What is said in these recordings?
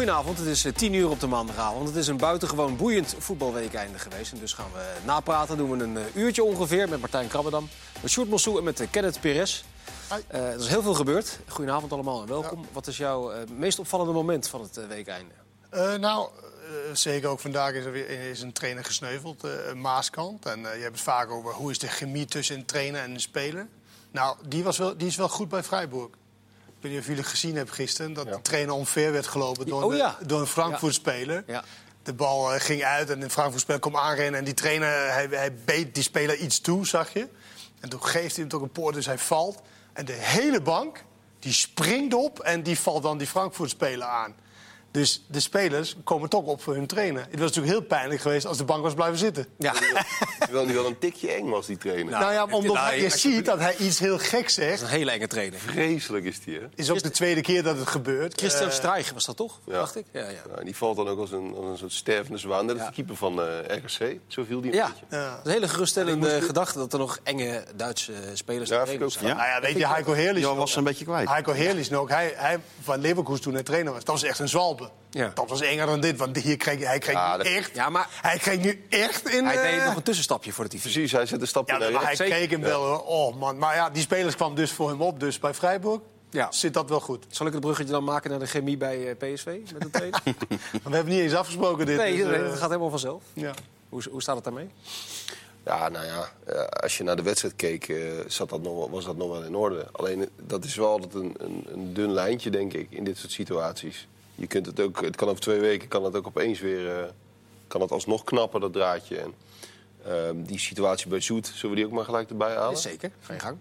Goedenavond, het is eh, 10 uur op de maandagavond. Het is een buitengewoon boeiend voetbalweekeinde geweest. En dus gaan we napraten. Doen we een eh, uurtje ongeveer met Martijn Krabbedam, met Sjoerd Mossou en met eh, Kenneth Perez. Eh, er is heel veel gebeurd. Goedenavond allemaal en welkom. Wat is jouw eh, meest opvallende moment van het eh, weekeinde? Eh, nou, eh, zeker ook vandaag is er weer is een trainer gesneuveld, eh, Maaskant. En eh, je hebt het vaak over hoe is de chemie tussen een trainer en een speler. Nou, die, was wel, die is wel goed bij Freiburg. Ik weet niet of jullie gezien hebben gisteren dat de trainer omver werd gelopen door, Oh de- door een Frankfurt-speler. Ja. De bal eh, ging uit en de Frankfurt-speler kwam aanrennen. En die trainer, hij, hij beet die speler iets toe, zag je. En toen geeft hij hem toch een poort, dus hij valt. En de hele bank, die springt op en die valt dan die Frankfurt-speler aan. Dus de spelers komen toch op voor hun trainer. Het was natuurlijk heel pijnlijk geweest als de bank was blijven zitten. Ja, Terwijl hij wel een tikje eng was, die trainer. Nou, ja, omdat nou, je ziet dat hij iets heel geks dat is zegt. een hele enge trainer. Vreselijk is die, hè? is ook de tweede keer dat het gebeurt. Christian Eh, Strijger was dat toch, Ja. dacht ik? Ja, ja. Ja, die valt dan ook als een, als een soort stervende zwaan. Dat is Ja. de keeper van eh, RKC. Zo viel die een Ja, beetje. Ja. dat is een hele geruststellende gedachte dat er nog enge Duitse spelers Ja, zijn. Nou ja, weet je, Heiko Heerlich... Jan was een beetje kwijt. Heiko Heerlich ook. Hij, hij van Leverkusen toen hij trainer was. Dat was echt een Ja. Dat was enger dan dit. Want hier kreeg, hij kreeg Ja, nu dat- echt... Ja, maar- Hij kreeg nu echt in... Hij eh, deed nog een tussenstapje voor de TV. Precies, hij zet een stapje Ja, maar hij keek hem wel. hoor. Oh man. Maar ja, die spelers kwam dus voor hem op. Dus bij Freiburg Ja. zit dat wel goed. Zal ik het bruggetje dan maken naar de chemie bij eh, PSV met de trainer? We hebben niet eens afgesproken dit. nee, dus, nee, eh, dat gaat helemaal vanzelf. ja. Hoe, hoe staat het daarmee? Ja, nou ja, eh, als je naar de wedstrijd keek, eh, zat dat nog, was dat nog wel in orde. Alleen, eh, dat is wel altijd een, een, een dun lijntje, denk ik, in dit soort situaties. Je kunt het ook, het kan over twee weken, kan het ook opeens weer, eh, kan het alsnog knappen, dat draadje. En, ehm, die situatie bij Zoet, zullen we die ook maar gelijk erbij halen? Zeker, ga je gang.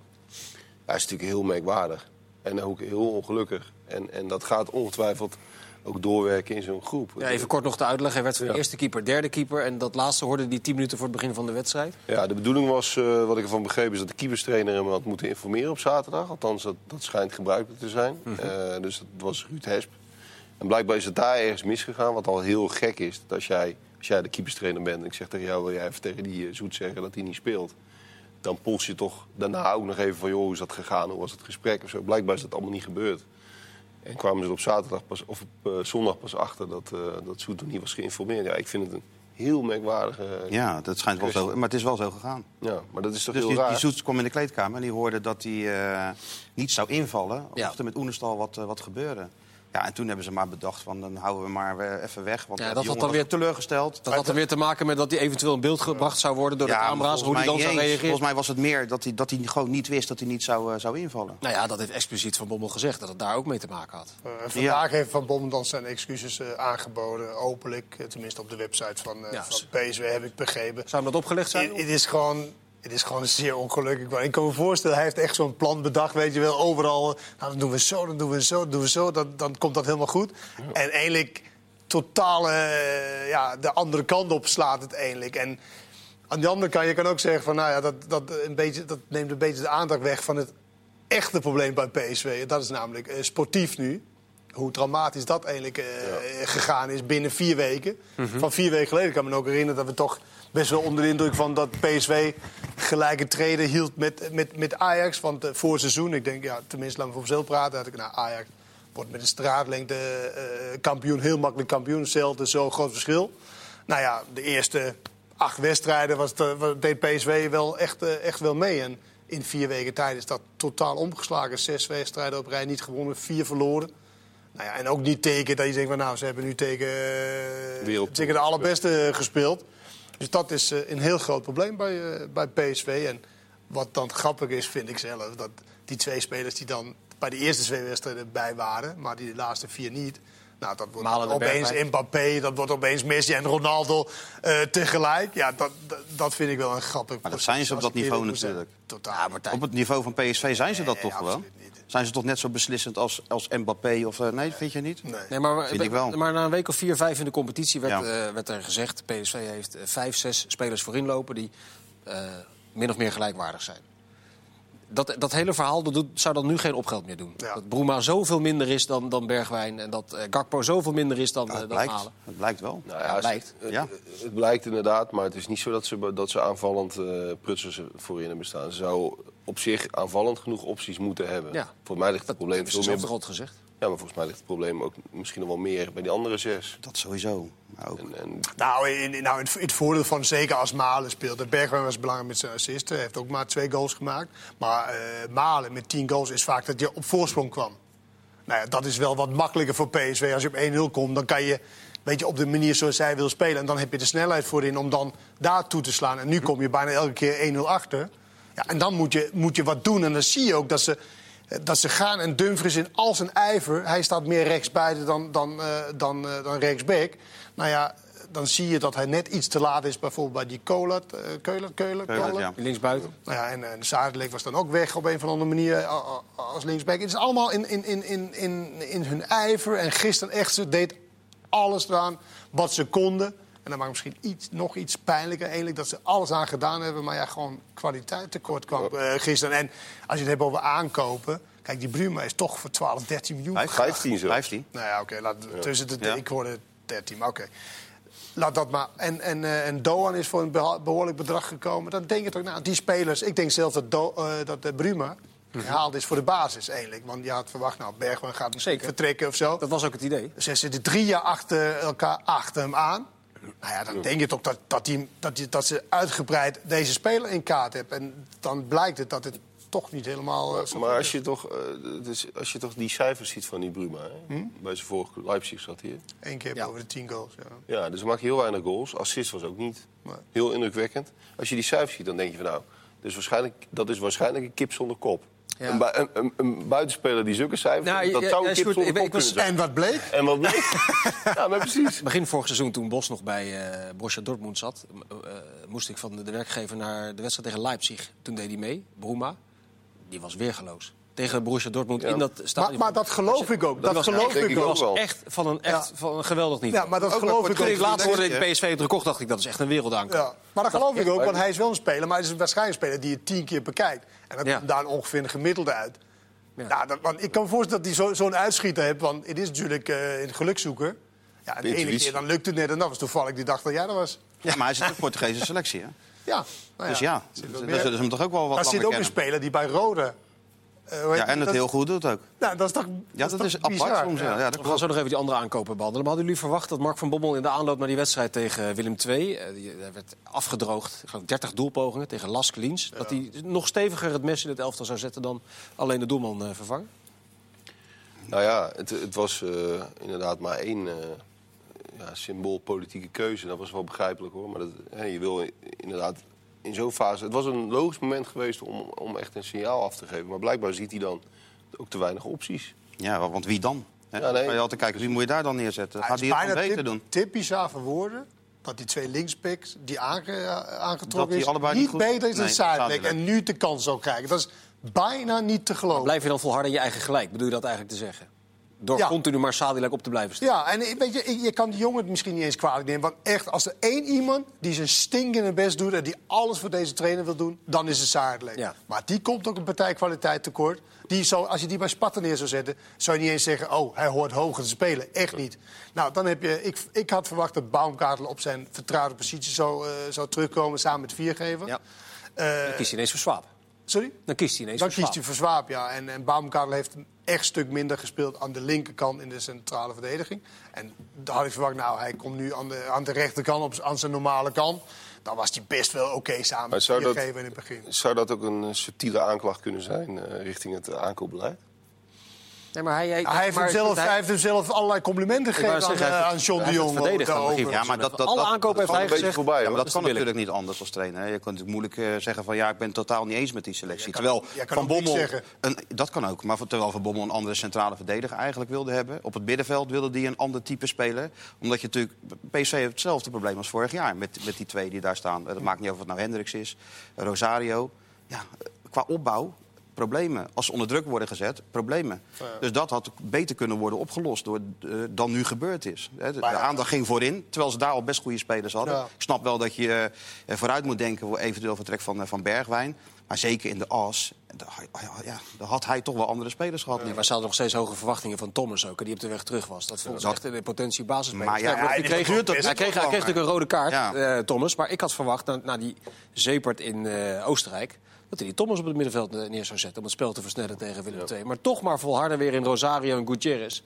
Hij is natuurlijk heel merkwaardig. En ook heel ongelukkig. En, en dat gaat ongetwijfeld ook doorwerken in zo'n groep. Ja, even kort nog de uitleg. Hij werd van Ja. eerste keeper, derde keeper. En dat laatste hoorde die 10 minuten voor het begin van de wedstrijd. Ja, de bedoeling was, eh, wat ik ervan begreep, is dat de keeperstrainer hem had moeten informeren op zaterdag. Althans, dat, dat schijnt gebruikelijk te zijn. Eh, dus dat was Ruud Hesp. En blijkbaar is het daar ergens misgegaan, wat al heel gek is. Dat als jij, als jij de keeperstrainer bent en ik zeg tegen jou, wil jij even tegen die eh, Zoet zeggen dat hij niet speelt. Dan pols je toch daarna ook nog even van, joh, hoe is dat gegaan? Hoe was het gesprek? Of zo. Blijkbaar is dat allemaal niet gebeurd. En kwamen ze er op zaterdag pas, of op eh, zondag pas achter dat, eh dat Zoet nog niet was geïnformeerd. Ja, ik vind het een heel merkwaardige... Ja, dat schijnt wel zo. Maar het is wel zo gegaan. ja, maar dat is toch Dus heel die, raar? die kwam in de kleedkamer en die hoorde dat hij eh, niet zou invallen. Of Ja. er met Oenestal wat, wat gebeurde. Ja, en toen hebben ze maar bedacht van dan houden we maar even weg. Want Ja, dat had dan weer- teleurgesteld. Dat had er weer te maken met dat hij eventueel in beeld gebracht zou worden door de Ja, camera's. Hoe volgens hij dan mij zou reageren. Volgens mij was het meer dat hij, dat hij gewoon niet wist dat hij niet zou, eh, zou invallen. Nou ja, dat heeft expliciet Van Bommel gezegd. Dat het daar ook mee te maken had. Eh, vandaag heeft Van Bommel dan zijn excuses eh, aangeboden, openlijk. Tenminste op de website van, eh Ja, van PSW heb ik begrepen. Zou hem dat opgelegd zijn? Het is gewoon... Het is gewoon zeer ongelukkig. Ik kan me voorstellen, hij heeft echt zo'n plan bedacht, weet je wel. Overal, nou, dan doen we zo, dan doen we zo, dan doen we zo. Dan, dan komt dat helemaal goed. En eigenlijk totaal eh, ja, de andere kant op slaat het eigenlijk. En aan de andere kant, je kan ook zeggen van... Nou ja, dat, dat, een beetje, dat neemt een beetje de aandacht weg van het echte probleem bij PSV. Dat is namelijk eh, sportief nu. Hoe dramatisch dat eigenlijk eh, gegaan is binnen vier weken. Van vier weken geleden kan ik me ook herinneren dat we toch best wel onder de indruk van dat PSV gelijke treden hield met, met, met Ajax. Want eh, voor het seizoen, ik denk, ja, tenminste laten we voor zelf praten, had ik nou, Ajax wordt met een straatlengte eh, kampioen, heel makkelijk kampioen. Hetzelfde, zo groot verschil. Nou ja, de eerste acht wedstrijden was deed PSV wel echt, echt wel mee. En in vier weken tijd is dat totaal omgeslagen. Zes wedstrijden op rij niet gewonnen, vier verloren. Nou ja, en ook niet teken dat je denkt van nou, ze hebben nu tegen, tegen de allerbeste gespeeld. Dus dat is eh, een heel groot probleem bij, eh, bij PSV. En wat dan grappig is, vind ik zelf, dat die twee spelers die dan bij de eerste twee wedstrijden bij waren, maar die de laatste vier niet. Nou, dat wordt Malen opeens. Mbappé, dat wordt opeens Messi en Ronaldo eh, tegelijk. Ja, dat, dat, dat vind ik wel een grappig Maar dat zijn ze op dat niveau natuurlijk. Totaal. Martijn. Op het niveau van PSV zijn ze dat toch gewoon? Zijn ze toch net zo beslissend als, als Mbappé? Of, eh, nee, vind je niet? Nee. Nee, maar, Vind ik wel. maar na een week of vier, vijf in de competitie werd, Ja. eh, werd er gezegd... PSV heeft eh, vijf, zes spelers voorin lopen die eh, min of meer gelijkwaardig zijn. Dat, dat hele verhaal dat doet, zou dan nu geen opgeld meer doen. Ja. Dat Bruma zoveel minder is dan, dan Bergwijn... en dat Gakpo zoveel minder is dan, Ja, het, dan blijkt, Malen. het blijkt wel. Nou Ja, ja, blijkt. Het, Ja. het blijkt inderdaad, maar het is niet zo dat ze, dat ze aanvallend eh prutsers voorin hebben staan. Ze zou op zich aanvallend genoeg opties moeten hebben. Ja. Voor mij ligt het Dat probleem veel meer... altijd gezegd? Ja, maar volgens mij ligt het probleem ook misschien nog wel meer bij die andere zes. Dat sowieso. Maar ook, En, en Nou, in, in- nou, in het- in het voordeel van zeker als Malen speelde. Bergwijn was belangrijk met zijn assist. Hij heeft ook maar twee goals gemaakt. Maar eh, Malen met tien goals is vaak dat je op voorsprong kwam. Nou ja, dat is wel wat makkelijker voor PSV. Als je op 1-0 komt, dan kan je weet je, op de manier zoals zij wil spelen. En dan heb je de snelheid voorin om dan daar toe te slaan. En nu kom je bijna elke keer 1-0 achter. Ja, en dan moet je, moet je wat doen. En dan zie je ook dat ze, eh, dat ze gaan. En Dumfries in al zijn ijver... hij staat meer rechtsbuiten dan, dan, eh, dan, eh, dan rechtsback. Nou ja, dan zie je dat hij net iets te laat is. Bijvoorbeeld bij die Kolat, eh Keulen, Keulen, Keulen, Kolen. ja. Linksbuiten. Nou ja, en, en Zadelijk was dan ook weg op een of andere manier eh, als linksback. Het is allemaal in, in, in, in, in, in hun ijver. En gisteren echt, ze deed alles eraan wat ze konden. En dan maakt misschien iets, nog iets pijnlijker eigenlijk dat ze alles aan gedaan hebben. Maar ja, gewoon kwaliteit tekort kwam eh, gisteren. En als je het hebt over aankopen... Kijk, die Bruma is toch voor 12, 13 miljoen. Vijf- 15 zo. 15. Nou ja, oké. tussen de, Ja. Ik hoorde 13, maar oké. Laat dat maar. En, en, eh, en Doan is voor een behoorlijk bedrag gekomen. Dan denk je toch, nou, die spelers... Ik denk zelfs dat, Do, eh, dat Bruma gehaald is voor de basis eigenlijk. Want je had verwacht, nou, Bergman gaat misschien Zeker. vertrekken of zo. Dat was ook het idee. Ze zitten drie jaar achter elkaar achter hem aan. Nou ja, dan denk je toch dat, dat, die, dat, die, dat ze uitgebreid deze speler in kaart hebben. En dan blijkt het dat het toch niet helemaal... eh, Maar goed als je, toch, eh, is- als je toch die cijfers ziet van die Bruma... Hè? Bij zijn vorige Leipzig zat hier. Eén keer Ja. boven de 10 goals, ja. Ja, dus ze maken heel weinig goals. Assist was ook niet. Nee. Heel indrukwekkend. Als je die cijfers ziet, dan denk je van nou... Dus waarschijnlijk, dat is waarschijnlijk een kip zonder kop. Ja. Een, bui- een, een, een buitenspeler die zulke cijfers... Nou, dat zou een kip Sjoerd, zonder ik- kop ik was- kunnen zijn. En wat bleek? En wat bleek? ja, maar precies. Begin vorig seizoen, toen Bos nog bij eh Borussia Dortmund zat... eh, moest ik van de, de werkgever naar de wedstrijd tegen Leipzig. Toen deed hij mee, Bruma. Die was weergeloos. Tegen Borussia Dortmund Ja. in dat Maar, stadion. maar dat geloof ik ook. Dat was geloof ik ik ook. wel. echt van een, echt Ja. van een geweldig niveau. Ja, maar dat Ook geloof ik Toen ook. ik laatst hoorde dat PSV het gekocht, dacht ik dat is echt een wereldaankoop. Ja, maar dat geloof ik ook, maar- want hij is wel een speler, maar hij is waarschijnlijk een speler die je tien keer bekijkt. En dat Ja. komt daar ongeveer een gemiddelde uit. Ja. Ja. dat, want ik kan me voorstellen dat hij zo- zo'n uitschieter heeft, want het is natuurlijk eh een gelukzoeker. Ja, en de ene keer dan lukt het net en dat was toevallig die dag dat jij er was. Ja, maar hij zit in de Portugese selectie, hè? Ja, nou Dus ja, er zit wel daar meer- zullen ze hem toch ook wel wat van zit ook een speler die bij Rode... eh, Ja, en het heel goed doet ook. Nou, dat is toch Ja, dat toch is apart bizar? soms. Ja. Ja, dat We gaan zo nog even die andere aankopen behandelen. Maar hadden jullie verwacht dat Mark van Bommel in de aanloop naar die wedstrijd tegen Willem II... eh, die, hij werd afgedroogd, ik geloof 30 doelpogingen tegen Lask Liens... dat hij nog steviger het mes in het elftal zou zetten dan alleen de doelman eh, vervangen? Nou ja, het, het was eh, inderdaad maar één eh ja, symboolpolitieke keuze. Dat was wel begrijpelijk hoor. Maar dat, hè, je wil inderdaad in zo'n fase... Het was een logisch moment geweest om, om echt een signaal af te geven. Maar blijkbaar ziet hij dan ook te weinig opties. Ja, want wie dan? Hè? Ja, nee. Kan je altijd kijken, wie moet je daar dan neerzetten? Gaat hij het beter doen? typisch aan verwoorden dat die twee linksbacks die aange, Dat aangetrokken die is, niet niet goed- beter is dan Nee, Zuidelijk en nu de kans zou krijgen. Dat is bijna niet te geloven. Blijf je dan volharden in je eigen gelijk? Bedoel je dat eigenlijk te zeggen? Door Ja. continu maar Sadilek op te blijven staan? Ja, en weet je, je kan die jongen het misschien niet eens kwalijk nemen. Want echt, als er één iemand die zijn stinkende best doet... en die alles voor deze trainer wil doen, dan is het. Ja. Maar die komt ook een partij kwaliteit tekort. Die zou, als je die bij Sparta neer zou zetten, zou je niet eens zeggen... oh, hij hoort hoger te spelen. Echt niet. Nou, dan heb je... Ik, ik had verwacht dat Baumgartel op zijn vertrouwde positie zou, eh, zou terugkomen... samen met Viergever. Ja. Kiest hij ineens voor Swaap. Sorry? Dan kiest hij ineens Dan voor kiest hij voor Zwaap, ja. En, en heeft een echt stuk minder gespeeld aan de linkerkant in de centrale verdediging. En daar had ik verwacht, nou, hij komt nu aan de, aan de rechterkant, op, aan zijn normale kant. Dan was hij best wel oké samen Maar met zou dat- Viergever in het begin. Zou dat ook een eh, subtiele aanklacht kunnen zijn eh, richting het aankoopbeleid? Nee, maar hij, hij, Hij heeft, maar hem zelf, hij- hij heeft hem zelf allerlei complimenten gegeven aan, zeggen, eh, aan John de Jong. Ja, maar dat, dat, Alle dat- aankopen heeft dat hij gaat een beetje gezegd. voorbij, Ja, maar dat kan natuurlijk niet anders als trainer. Je kunt natuurlijk moeilijk eh, zeggen van ja, ik ben het totaal niet eens met die selectie. kan- terwijl Van Bommel, een, dat kan ook, maar voor- terwijl Van Bommel een andere centrale verdediger eigenlijk wilde hebben. Op het middenveld wilde die een ander type speler. Omdat je natuurlijk, PSV heeft hetzelfde probleem als vorig jaar met, met die twee die daar staan. Dat maakt niet uit of het nou Hendricks is, Rosario. Ja, qua opbouw problemen. Als ze onder druk worden gezet, problemen. Dus dat had beter kunnen worden opgelost door, eh, dan nu gebeurd is. Hè, De, de aandacht ging voorin, terwijl ze daar al best goede spelers hadden. Ja. Ik snap wel dat je eh, vooruit moet denken voor eventueel vertrek van, eh, van Bergwijn. Maar zeker in de as, daar, ja, daar had hij toch wel andere spelers gehad. Ja, maar ze hadden nog steeds hoge verwachtingen van Thomas ook, die op de weg terug was. Dat vond ze Dat- echt in de potentie basisspeler. Maar ja, hij- kreeg, hij, kreeg, hij kreeg natuurlijk een rode kaart, Ja. eh, Thomas. Maar ik had verwacht, na, na die zeepert in eh, Oostenrijk... dat hij die Thomas op het middenveld eh, neer zou zetten... om het spel te versnellen tegen Willem II. Maar toch maar volharden weer in Rosario en Gutierrez.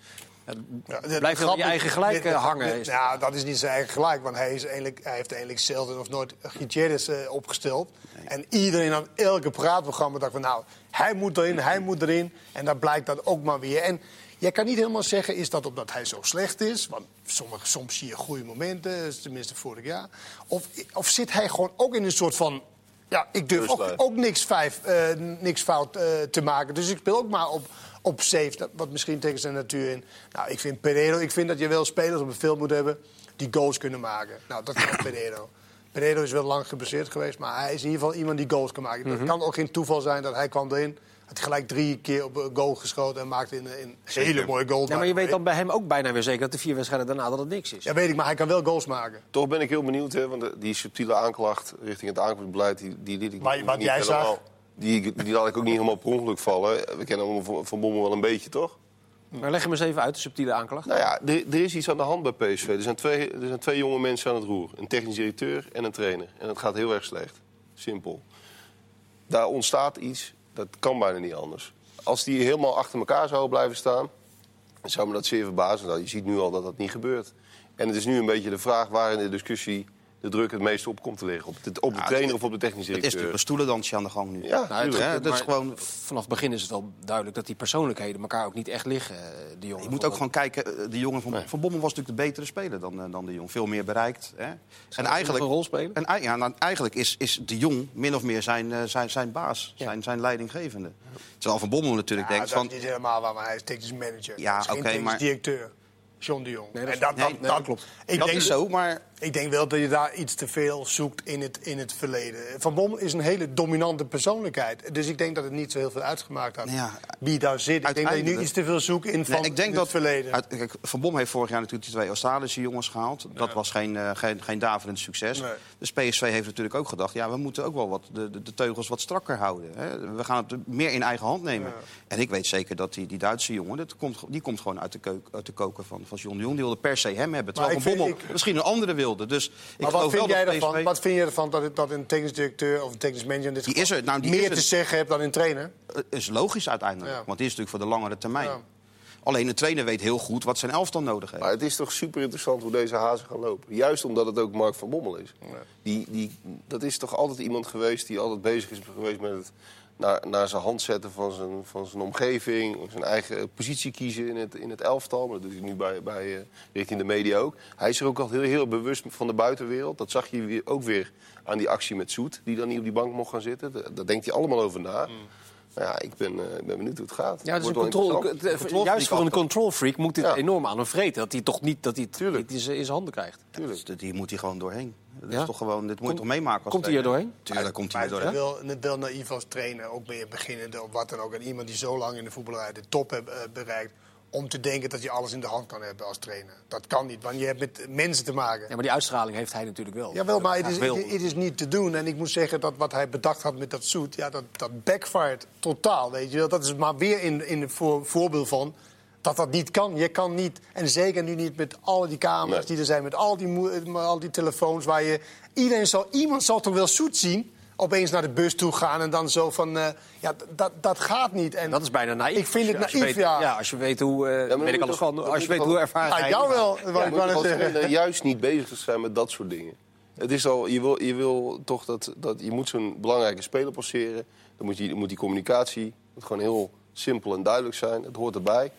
Ja, blijft wel je eigen gelijk dit- eh, hangen. dit- Ja, dat is niet zijn eigen gelijk. Want hij, is eigenlijk, hij heeft eigenlijk zelden of nooit Gutierrez eh, opgesteld. En iedereen aan elke praatprogramma dacht van... nou, hij moet erin, hij moet erin. En dan blijkt dat ook maar weer. En jij kan niet helemaal zeggen, is dat omdat hij zo slecht is? Want sommige, soms zie je goede momenten, tenminste vorig jaar. Of, of zit hij gewoon ook in een soort van... Ja, ik durf ook, niks, vijf, eh, niks fout eh, te maken. Dus ik speel ook maar op, op safe, wat misschien tegen zijn natuur in. Nou, ik vind Pereiro, ik vind dat je wel spelers op het veld moet hebben die goals kunnen maken. Nou, dat kan Pereiro. Pereiro is wel lang geblesseerd geweest, maar hij is in ieder geval iemand die goals kan maken. Mhm. Het kan ook geen toeval zijn dat hij kwam erin. Had gelijk drie keer op een goal geschoten en maakte een, een hele mooie goal. ja, maar je weet dan bij hem ook bijna weer zeker... dat de vier wedstrijden daarna dat het niks is. Ja, weet ik, maar hij kan wel goals maken. Toch ben ik heel benieuwd, hè, want die subtiele aanklacht richting het aankomstbeleid... die, die liet ik Maar niet wat jij helemaal- zag? Die, die laat ik ook niet helemaal per ongeluk vallen. We kennen Van- Van Bommel wel een beetje, toch? Maar leg hem eens even uit, de subtiele aanklacht. Nou ja, er, er is iets aan de hand bij PSV. Er zijn, twee, er zijn twee jonge mensen aan het roer. Een technisch directeur en een trainer. En het gaat heel erg slecht. Simpel. Daar ontstaat iets, dat kan bijna niet anders. Als die helemaal achter elkaar zouden blijven staan... zou me dat zeer verbazen. Nou, je ziet nu al dat dat niet gebeurt. En het is nu een beetje de vraag waar in de discussie... de druk het meest op komt te liggen. Op de, op de Ja, trainer of op de technisch Het is natuurlijk directeur. een stoelendansje aan de gang nu. Ja, Nou, tuurlijk. hè, dat is gewoon- Vanaf het begin is het wel duidelijk dat die persoonlijkheden elkaar ook niet echt liggen, eh, die jongen. Je moet ook gewoon kijken, eh, de jongen van, van Bommel was natuurlijk de betere speler dan, eh, dan de Jong. Veel meer bereikt. Hè? En eigenlijk, een rol spelen? en, ja, nou, eigenlijk is, is de Jong min of meer zijn, zijn, zijn baas, zijn, zijn leidinggevende. Terwijl Van Bommel natuurlijk Ja, denkt dat van... is niet helemaal waar, maar hij is technisch manager. Ja, Hij is geen oké, technisch maar- directeur. John de Jong. Nee, dat en dat, nee, dat, nee, dat dat klopt. Ik dat denk, is zo, maar Ik denk wel dat je daar iets te veel zoekt in het, in het verleden. Van Bommel is een hele dominante persoonlijkheid. Dus ik denk dat het niet zo heel veel uitgemaakt had Ja, wie daar zit. Ik denk dat je nu iets te veel zoekt in van ik denk het dat verleden. uit- kijk, Van Bom heeft vorig jaar natuurlijk die twee Australische jongens gehaald. Dat was geen, eh, geen, geen daverend succes. Dus PSV heeft natuurlijk ook gedacht... ja, we moeten ook wel wat de, de, de teugels wat strakker houden. Hè. We gaan het meer in eigen hand nemen. En ik weet zeker dat die, die Duitse jongen... Dat komt, die komt gewoon uit de, keuk, uit de koker van, van John de Jong. Die wilde per se hem hebben. Terwijl Maar Van Bommel ik- misschien een andere wilde. Dus ik maar wat vind, wel jij dat ervan, PSV... wat vind je ervan dat, het- dat een technisch directeur of een technisch manager in dit Die geval is er, nou, die meer is te zeggen heeft dan een trainer? Het is logisch uiteindelijk. Ja. Want die is natuurlijk voor de langere termijn. Ja. Alleen de trainer weet heel goed wat zijn elftal nodig heeft. Maar het is toch super interessant hoe deze hazen gaan lopen. Juist omdat het ook Mark van Bommel is. Die, die, dat is toch altijd iemand geweest die altijd bezig is geweest met het naar, zijn hand zetten van zijn, van zijn omgeving. Zijn eigen positie kiezen in het, in het elftal. Maar dat doet nu bij, bij, eh, richting de media ook. Hij is er ook altijd heel, heel bewust van de buitenwereld. Dat zag je ook weer aan die actie met Soet. Die dan niet op die bank mocht gaan zitten. Daar, denkt hij allemaal over na. Nou ja, ik ben, eh, ik ben benieuwd hoe het gaat. Ja, het is een control, het- Control juist voor een control freak moet dit Ja. enorm aan hem vreten. Dat hij toch niet dat hij het in zijn in zijn handen krijgt. Tuurlijk. Dus hier moet hij gewoon doorheen. Dat Ja? is toch gewoon, dit moet je toch meemaken als komt hij er doorheen? Tuurlijk komt hij er het doorheen. wel, wel naïef als trainer, ook ben je beginnende of wat dan ook. En iemand die zo lang in de voetballerij de top heeft eh, bereikt... om te denken dat je alles in de hand kan hebben als trainer. Dat kan niet, want je hebt met mensen te maken. Ja, maar die uitstraling heeft hij natuurlijk wel. Jawel, maar het is, het, het is niet te doen. En ik moet zeggen dat wat hij bedacht had met dat zoet... Ja, dat, dat backfired totaal, weet je wel. Dat is maar weer in, in een voor, voorbeeld van dat dat niet kan. Je kan niet, en zeker nu niet met al die camera's Nee. die er zijn... met al die, al die telefoons waar je... Iedereen zal, iemand zal toch wel zoet zien... opeens naar de bus toe gaan en dan zo van... eh, ja, dat, dat gaat niet. En Dat is bijna naïef. Ik vind het naïef, weet- ja. Ja, als je weet hoe... eh dan weet ik alles van. Als je weet hoe ervaren Ah, hij jou is. wel, wat ik als zeggen. juist niet bezig te zijn met dat soort dingen. Het is al, je, wil, je wil toch dat, dat je moet zo'n belangrijke speler passeren. Dan moet, je, moet die communicatie moet gewoon heel simpel en duidelijk zijn. Het hoort erbij.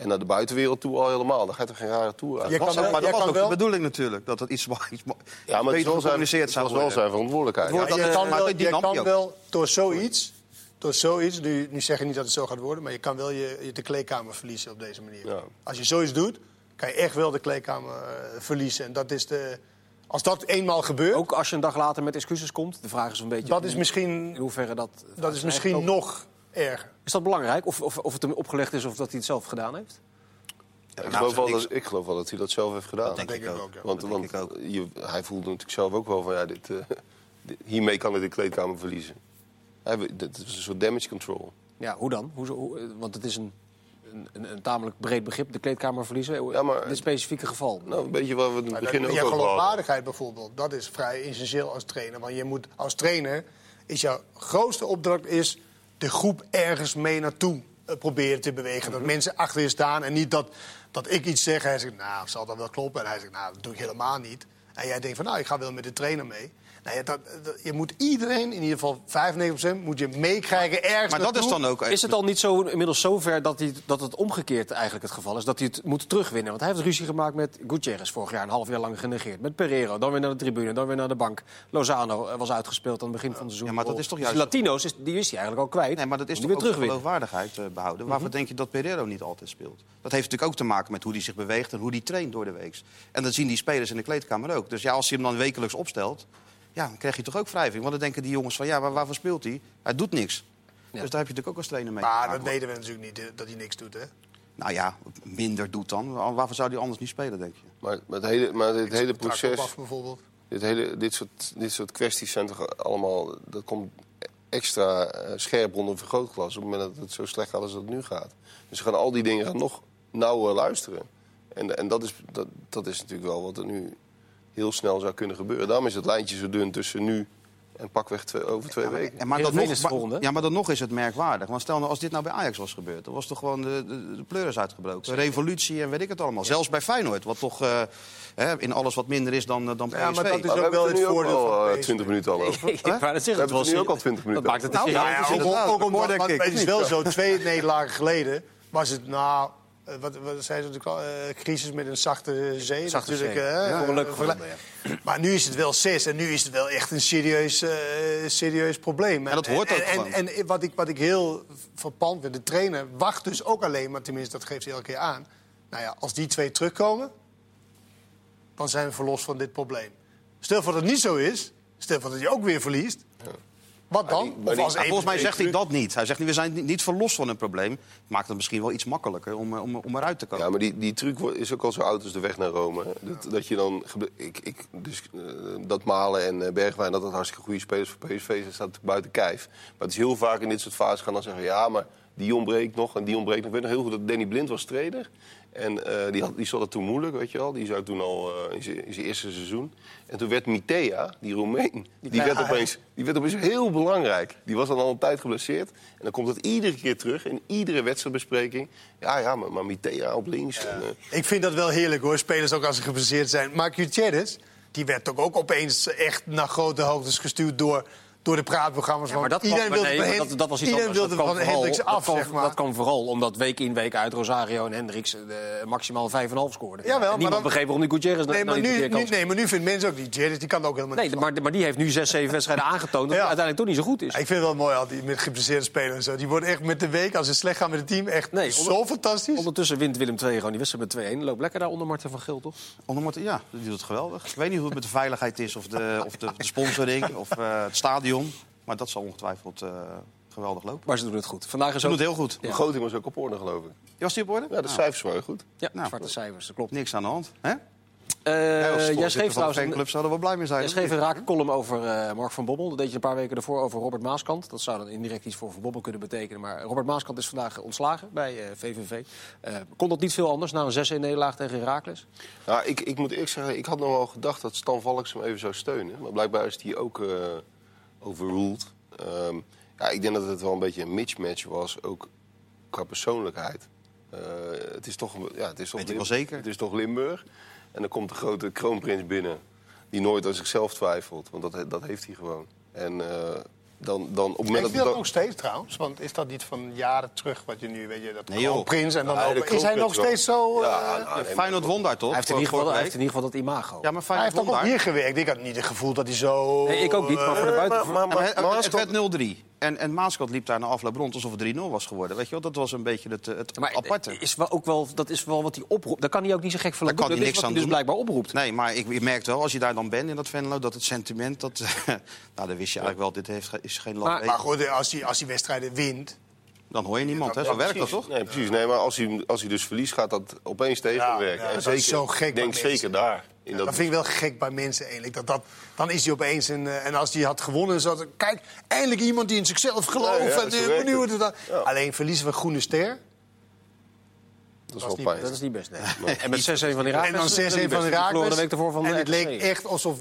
En naar de buitenwereld toe al helemaal. Dan ga je toch geen rare tour uit. Je kan maar dat was kan ook wel- de bedoeling natuurlijk. Dat het iets, iets Ja, maar het beter was wel zijn, gecommuniceerd het zou was wel worden. zijn verantwoordelijkheid. Ja, dat, je kan maar wel, je kan wel door zoiets, door zoiets nu, nu zeg je niet dat het zo gaat worden, maar je kan wel je, je de kleedkamer verliezen op deze manier. Ja. Als je zoiets doet, kan je echt wel de kleedkamer eh, verliezen. En dat is de, als dat eenmaal gebeurt, Ook als je een dag later met excuses komt. De vraag is een beetje... dat is in misschien, hoeverre dat... dat is misschien nog erger. Is dat belangrijk? Of, of, of het hem opgelegd is of dat hij het zelf gedaan heeft? Ja, ik, Nou, geloof wel niks- dat, ik geloof wel dat hij dat zelf heeft gedaan. Dat denk denk ik ook. ook, ja. want dat want denk ik ook. Je, hij voelde natuurlijk zelf ook wel van ja, dit, eh, dit- hiermee kan ik de kleedkamer verliezen. Hij, dit is een soort damage control. Ja, hoe dan? Hoe, eh, want het is een, een, een, een tamelijk breed begrip, de kleedkamer verliezen. Ja, maar- in dit specifieke geval. Nou, een beetje waar we het Maar begin dat- ook je over hadden. geloofwaardigheid bijvoorbeeld, dat is vrij essentieel als trainer. Want je moet als trainer is jouw grootste opdracht is de groep ergens mee naartoe eh, proberen te bewegen. Dat mensen achter je staan en niet dat, dat ik iets zeg en hij zegt, nou, zal dat wel kloppen? En hij zegt, nou, dat doe ik helemaal niet. En jij denkt van, nou, ik ga wel met de trainer mee. Nou ja, dat, dat- je moet iedereen, in ieder geval 95%, moet je meekrijgen ergens Maar dat is dan ook... Is het al niet zo, inmiddels zover dat, hij, dat het omgekeerd eigenlijk het geval is? Dat hij het moet terugwinnen? Want hij heeft ruzie gemaakt met Gutierrez vorig jaar, een half jaar lang genegeerd. Met Pereiro, dan weer naar de tribune, dan weer naar de bank. Lozano eh, was uitgespeeld aan het begin van het seizoen. Ja, maar dat is toch Dus juist- Latino's, is, die is hij eigenlijk al kwijt. Nee, maar dat is toch hij ook weer de terugwinnen. geloofwaardigheid eh, behouden. Waarvoor denk je dat Pereiro niet altijd speelt? Dat heeft natuurlijk ook te maken met hoe hij zich beweegt en hoe hij traint door de week. En dat zien die spelers in de kleedkamer ook. Dus ja, als je hem dan wekelijks opstelt, ja, dan krijg je toch ook wrijving. Want dan denken die jongens van, ja, waar, waarvoor speelt hij? Hij doet niks. Dus daar heb je natuurlijk ook als trainer mee Maar dat weten we natuurlijk niet, eh, dat hij niks doet, hè? Nou ja, minder doet dan. Waarvoor zou hij anders niet spelen, denk je? Maar, maar het hele, maar dit hele proces, af, bijvoorbeeld. dit, hele, dit, soort, dit soort kwesties zijn toch allemaal... Dat komt extra eh, scherp onder vergrootglas op het moment dat het zo slecht gaat als het nu gaat. Dus ze gaan al die dingen gaan nog nauwer luisteren. En, en dat, is, dat, dat is natuurlijk wel wat er nu heel snel zou kunnen gebeuren. Daarom is het lijntje zo dun tussen nu en pakweg twee, over twee weken. En maar, dan Heerenveen nog, ja, maar dan nog is het merkwaardig. Want stel nou, als dit nou bij Ajax was gebeurd... dan was toch gewoon de, de, de pleuris uitgebroken. Revolutie en weet ik het allemaal. Zelfs bij Feyenoord, wat toch eh, hè, in alles wat minder is dan, eh, dan PSV. Ja, maar dat is Maar we ook wel het voordeel al van eh, PSV. 20 minuten al over. Zeggen, We het hebben was nu ook al 20 minuten Dat maakt het Nou, nou, ja, ook, ook, ook, denk ik. het is wel zo, twee nederlagen geleden was het, nou, eh, wat, wat zei ze natuurlijk al, eh, crisis met een zachte zee. Zachte natuurlijk, zee. hè, Ja, eh, leuk vergelijk- Maar nu is het wel zes en nu is het wel echt een serieus, eh, serieus probleem. En dat hoort ook en, gewoon. En, en wat, ik, wat ik heel verpand vind, de trainer wacht dus ook alleen, maar tenminste dat geeft hij elke keer aan. Nou ja, als die twee terugkomen, dan zijn we verlost van dit probleem. Stel voor dat het niet zo is, stel voor dat je ook weer verliest. Wat dan? die- maar Of die- als Maar één- volgens mij zegt hij dat niet. Hij zegt niet, we zijn niet- verlost van een probleem. Maakt het misschien wel iets makkelijker om, eh, om, om eruit te komen. Ja, maar die, die truc is ook al zo oud als de weg naar Rome. Dat, dat je dan... Ik, ik, dus, eh, dat Malen en eh, Bergwijn, dat dat hartstikke goede spelers voor PSV zijn, staat buiten kijf. Maar het is heel vaak in dit soort fases gaan dan zeggen... ja, maar die ontbreekt nog en die ontbreekt nog. Ik weet nog heel goed dat Danny Blind was trainer. En eh, die, had, die zat het toen moeilijk, weet je wel. Die zou toen al eh, in zijn- in zijn eerste seizoen. En toen werd Mitea, die Roemeen, die, werd opeens, die werd opeens heel belangrijk. Die was dan al een tijd geblesseerd. En dan komt het iedere keer terug in iedere wedstrijdbespreking. Ja, ja, maar, maar Mitea op links. En, eh, Ik vind dat wel heerlijk hoor, spelers ook als ze geblesseerd zijn. Maar Gutierrez, die werd toch ook opeens echt naar grote hoogtes gestuurd door, door de praatprogramma's. Ja, maar dat, iedereen maar wilde nee, maar dat, dat was iets iedereen anders. wilde dat van Hendricks vooral- af, dat kwam, zeg maar. Dat kwam vooral omdat week in week uit Rosario en Hendricks eh, maximaal 5,5 scoorden. Jawel, En maar niemand dan- begreep waarom die Gutierrez nee, nou maar nu, nu, nee, maar nu vindt mensen ook die Gutierrez, die kan ook helemaal niet. Nee, maar, maar die heeft nu 6, 7 wedstrijden aangetoond dat Ja. hij uiteindelijk toch niet zo goed is. Ik vind het wel mooi altijd met geblesseerde spelers en zo. Die worden echt met de week, als het slecht gaat met het team, echt Nee, zo fantastisch. Ondertussen wint Willem II gewoon die wedstrijd met 2-1. Loopt lekker daar onder Marten van Geel, toch? Onder Martin- ja, die doet het geweldig. Ik weet niet hoe het met de veiligheid is of de, of de, de sponsoring of eh, het stadion. Maar dat zal ongetwijfeld eh, geweldig lopen. Maar ze doen het goed. Vandaag is Ze ook... doen het heel goed. De begroting was ook op orde, geloof ik. Was die op orde? Ja, de Nou, cijfers waren goed. Ja, Nou, zwarte cijfers, dat klopt. Niks aan de hand. Hè? Eh, jij schreef trouwens... een- fanclub zouden we blij mee zijn. Jij schreef een rake column over eh, Mark van Bommel. Dat deed je een paar weken ervoor over Robert Maaskant. Dat zou dan indirect iets voor Van Bommel kunnen betekenen. Maar Robert Maaskant is vandaag ontslagen bij eh, VVV. Eh, kon dat niet veel anders na een 6-1 nederlaag tegen Heracles? Nou, ik, ik moet eerlijk zeggen, ik had nog wel gedacht dat Stan Valks hem even zou steunen. Maar blijkbaar is die ook eh overruled. Ehm, ja, ik denk dat het wel een beetje een mismatch was, ook qua persoonlijkheid. Eh, het is toch, ja, het is toch, Weet ik wel Lim- zeker. Het is toch Limburg. En dan komt de grote kroonprins binnen, die nooit aan zichzelf twijfelt. Want dat, dat heeft hij gewoon. En eh, dan, dan op het moment dat... hij nog steeds trouwens? Want is dat niet van jaren terug wat je nu weet je dat Nee, prins en dan Ja, ook- is hij nog steeds zo? Ja, eh, nou, Feyenoord won daar toch? Hij heeft in ieder geval, Vorige hij week. heeft in ieder geval dat imago. Ja, maar hij heeft toch ook hier gewerkt? Ik had niet het gevoel dat hij zo... Nee, ik ook niet, maar voor de eh, buiten... maar- maar- Ja, maar het- maar het Maaskant- werd 0-3. En, en Maaskant liep daar na afloop rond alsof het 3-0 was geworden. Weet je wel? Dat was een beetje het, het Maar aparte. Is wel ook wel, dat is wel wat hij oproept. Daar kan hij ook niet zo gek van Daar kan Dat hij is niks aan hij dus doen. blijkbaar oproept. Nee, maar ik, je merkt wel, als je daar dan bent in dat Venlo, dat het sentiment, dat, nou, dan wist je eigenlijk wel, dit heeft, is geen Maar- land. Maar goed, als hij, als hij wedstrijden wint... Dan hoor je niemand, hè? Ja, zo werkt dat toch? Nee, precies. Nee, maar als hij, als hij dus verliest, gaat dat opeens tegenwerken. Ja, ja, en dat zeker, is zo gek ik denk zeker daar. In Dat, dat, vind ik wel gek bij mensen eigenlijk. Dat dat, dan is hij opeens een... eh, en als hij had gewonnen, zo, kijk, eindelijk iemand die in zichzelf gelooft. Ja, ja, en, Ja. Alleen verliezen we Groene Ster. dat is wel niet- pijn. Dat is niet best, nee. En met 6-1 van Irak. En dan 6-1 van de Irak. week ervoor van En de het leek echt alsof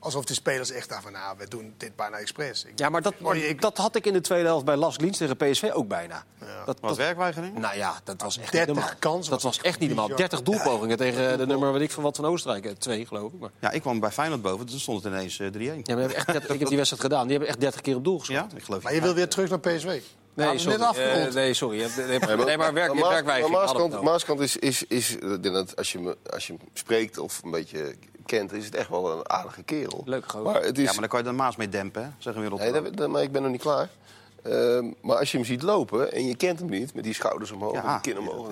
alsof die spelers echt dachten van, nou, we doen dit bijna expres. Ik- Ja, maar dat, Oh, ik- dat had ik in de tweede helft bij Las Liens tegen PSV ook bijna. Dat, Wat dat, werkweigering? nou ja, dat was echt 30 niet normaal. kansen dat was was echt niet normaal. bizar. 30 doelpogingen tegen de nummer weet ik van wat van Oostenrijk. Eh, Twee, geloof ik. Maar, Ja, ik kwam bij Feyenoord boven, toen stond het ineens eh, 3-1. ja, maar we hebben echt 30 ik heb die wedstrijd gedaan. Die hebben echt 30 keer op doel geschoten. Ja, ik geloof Maar je wil weer terug naar PSV. Nee, sorry. Eh, nee, sorry. Nee, nee, maar werk, Maas- werkwijzing. maar hadden we Maaskant, Maaskant is, is, is ik denk dat als je, als je hem spreekt of een beetje kent, is het echt wel een aardige kerel. Leuk gozer. Maar het is, Ja, maar dan kan je de Maas mee dempen, hè? zeggen we in nee, Rotterdam. dat- dat- maar ik ben nog niet klaar. Ehm, maar als je hem ziet lopen en je kent hem niet, met die schouders omhoog, Ja. en die kin omhoog.